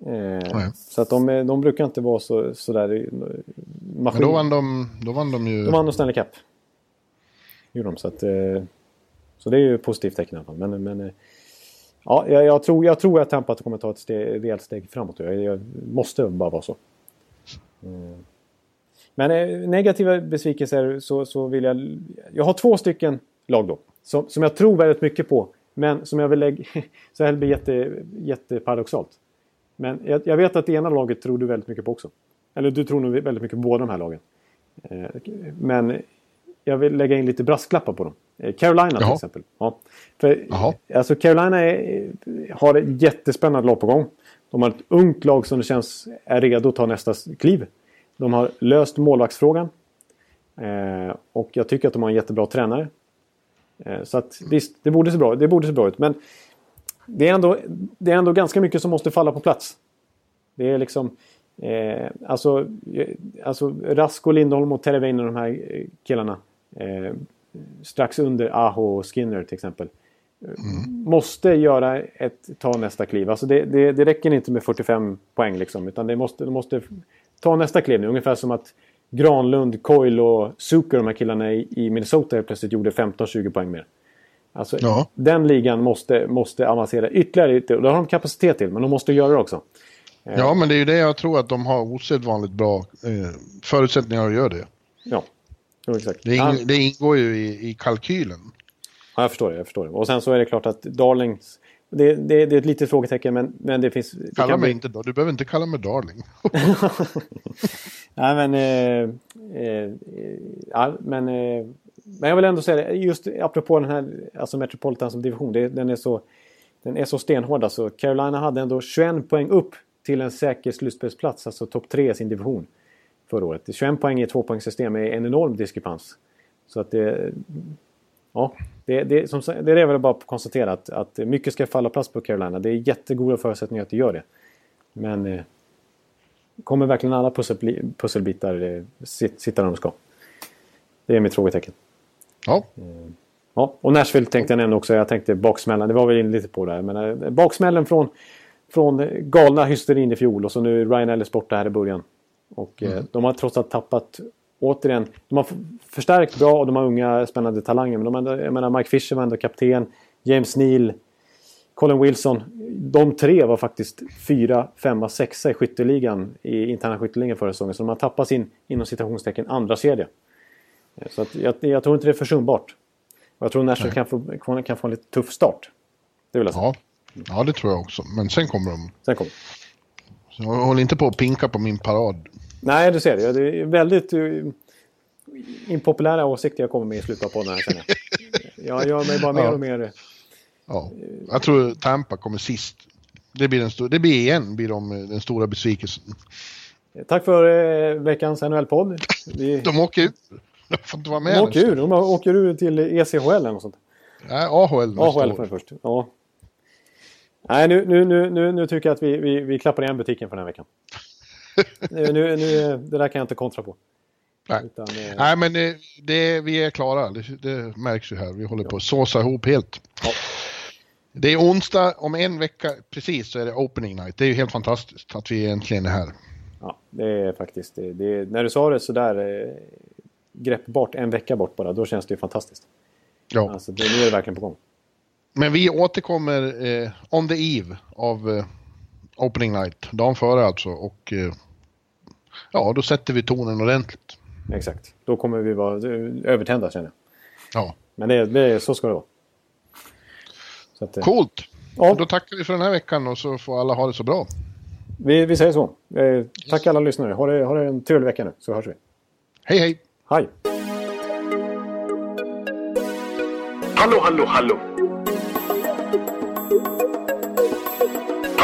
Eh, så att de, de brukar inte vara så, så där eh, Men maskin. då vann de, då vann de ju... De vann nog Stanley Cup. Gjorde de. Så, att, eh, så det är ju ett positivt tecken i alla fall. Men, men eh, ja, jag, jag, tror, jag tror att Tampa kommer ta ett steg, rejält steg framåt. Jag, jag måste bara vara så. Mm. Men eh, negativa besvikelser så, så vill jag... Jag har två stycken lag då. Som, som jag tror väldigt mycket på. Men som jag vill lägga... Så här blir jätte, jätteparadoxalt. Men jag, jag vet att det ena laget tror du väldigt mycket på också. Eller du tror nog väldigt mycket på båda de här lagen. Eh, Men jag vill lägga in lite brasklappar på dem. Eh, Carolina till Jaha. exempel. Ja. För, Jaha. alltså Carolina är, har ett jättespännande lag på gång. De har ett ungt lag som det känns är redo att ta nästa kliv. De har löst målvaktsfrågan. Eh, och jag tycker att de har en jättebra tränare. Eh, så att visst, det borde se bra, det borde se bra ut. Men det är, ändå, det är ändå ganska mycket som måste falla på plats. Det är liksom... Eh, alltså, eh, alltså Rask och Lindholm och Terveinen, de här eh, killarna. Strax under Aho och Skinner till exempel. eh, Måste göra ett, ta nästa kliv. Alltså det, det, det räcker inte med 45 poäng liksom. Utan det måste, de måste ta nästa kliv nu. Ungefär som att Granlund, Coyle och Zucker, de här killarna i, i Minnesota plötsligt gjorde 15-20 poäng mer. Alltså, Ja. Den ligan måste, måste avancera ytterligare lite. Och det har de kapacitet till, men de måste göra det också. Ja, men det är ju det jag tror att de har osedvanligt bra eh, förutsättningar att göra det. Ja. Jo, exakt. Det, ing, det ingår ju i, i kalkylen. Ja, jag förstår det. Jag förstår det. Och sen så är det klart att Darlings... Det, det, det är ett litet frågetecken men, men det finns... Det Kalla mig bli- inte då. Du behöver inte kalla mig darling. Nej men... Eh, eh, ja, men, eh, men jag vill ändå säga det. Just apropå den här alltså Metropolitan som division. Det, den, är så, den är så stenhård. Alltså, Carolina hade ändå 21 poäng upp till en säker slutspelsplats. Alltså topp 3 i sin division. Förra året. 21 poäng i ett tvåpoängssystem är en enorm diskrepans. Så att det... Ja, det, det, som, det är väl bara att konstatera att, att mycket ska falla plats på Carolina. Det är jättegoda förutsättningar att det gör det. Men eh, kommer verkligen alla pusselbli- pusselbitar eh, sit- sitta där de ska? Det är mitt frågetecken. Ja, Ja, och Nashville tänkte jag nämna också. Jag tänkte baksmällan. Det var vi inne lite på där. Men eh, baksmällen från, från eh, galna hysterin i fjol och så nu Ryan Ellis borta här i början. Och eh, de har trots allt tappat återigen. De har förstärkt bra och de har unga spännande talanger. Men de ändå, jag menar Mike Fisher var ändå kapten. James Neal. Colin Wilson. De tre var faktiskt fyra, femma, sexa i skytteligan i interna skytteligan förra säsongen. Så de har tappat sin, inom citationstecken, andra kedja. Eh, Så att jag, jag tror inte det är försumbart. Och jag tror Nashville kan få, kan få en lite tuff start. Det vill jag säga. ja. ja, det tror jag också. Men sen kommer de. Sen kommer. Så jag håller inte på att pinka på min parad. Nej, du ser det. Det är väldigt uh, impopulära åsikter jag kommer med i slutet av podden här känner jag. Jag gör mig bara mer Ja. och mer... Ja. Jag tror Tampa kommer sist. Det blir, den det blir igen blir de, eh, den stora besvikelsen. Tack för uh, veckans NHL-podd. Vi De åker ur. De får inte vara med. de åker ur. De åker ur till ECHL eller något sånt. Nej, AHL AHL först. Ja. Nej, nu, nu, nu, nu, nu tycker jag att vi, vi, vi klappar igen butiken för den här veckan. nu, nu, nu, det där kan jag inte kontra på. Nej. Utan, eh, Nej, men det, det, vi är klara. Det, det märks ju här. Vi håller på att såsa ihop helt. Ja. Det är onsdag om en vecka precis så är det opening night. Det är ju helt fantastiskt att vi äntligen är här. Ja, det är faktiskt... Det, det, när du sa det sådär eh, greppbart en vecka bort bara, då känns det ju fantastiskt. Ja. Alltså, det, nu är det verkligen på gång. Men vi återkommer eh, on the eve av eh, opening night. Dagen före alltså. Och eh, ja, då sätter vi tonen ordentligt. Exakt. Då kommer vi vara eh, övertända känner jag. Ja, Men det, det, så ska det vara. Så att, eh, coolt. Ja. Då tackar vi för den här veckan och så får alla ha det så bra. vi, vi säger så. Eh, tack alla lyssnare. Ha, det, ha det en trevlig vecka nu, så hörs vi. Hej hej! Hej! Hallå, hallå, hallå.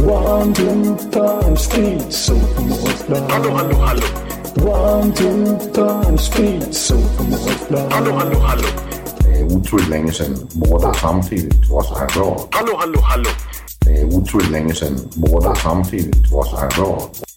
One, two, punch, speed, so Hallå, hallå, hallå. One, two, punch, speed, so Hallå, hallå, hallå. Det er utroligt længe siden mor, der samtidig også har råd. Hallå, hallå, hallå. Det er utroligt længe siden mor, der samtidig også har råd.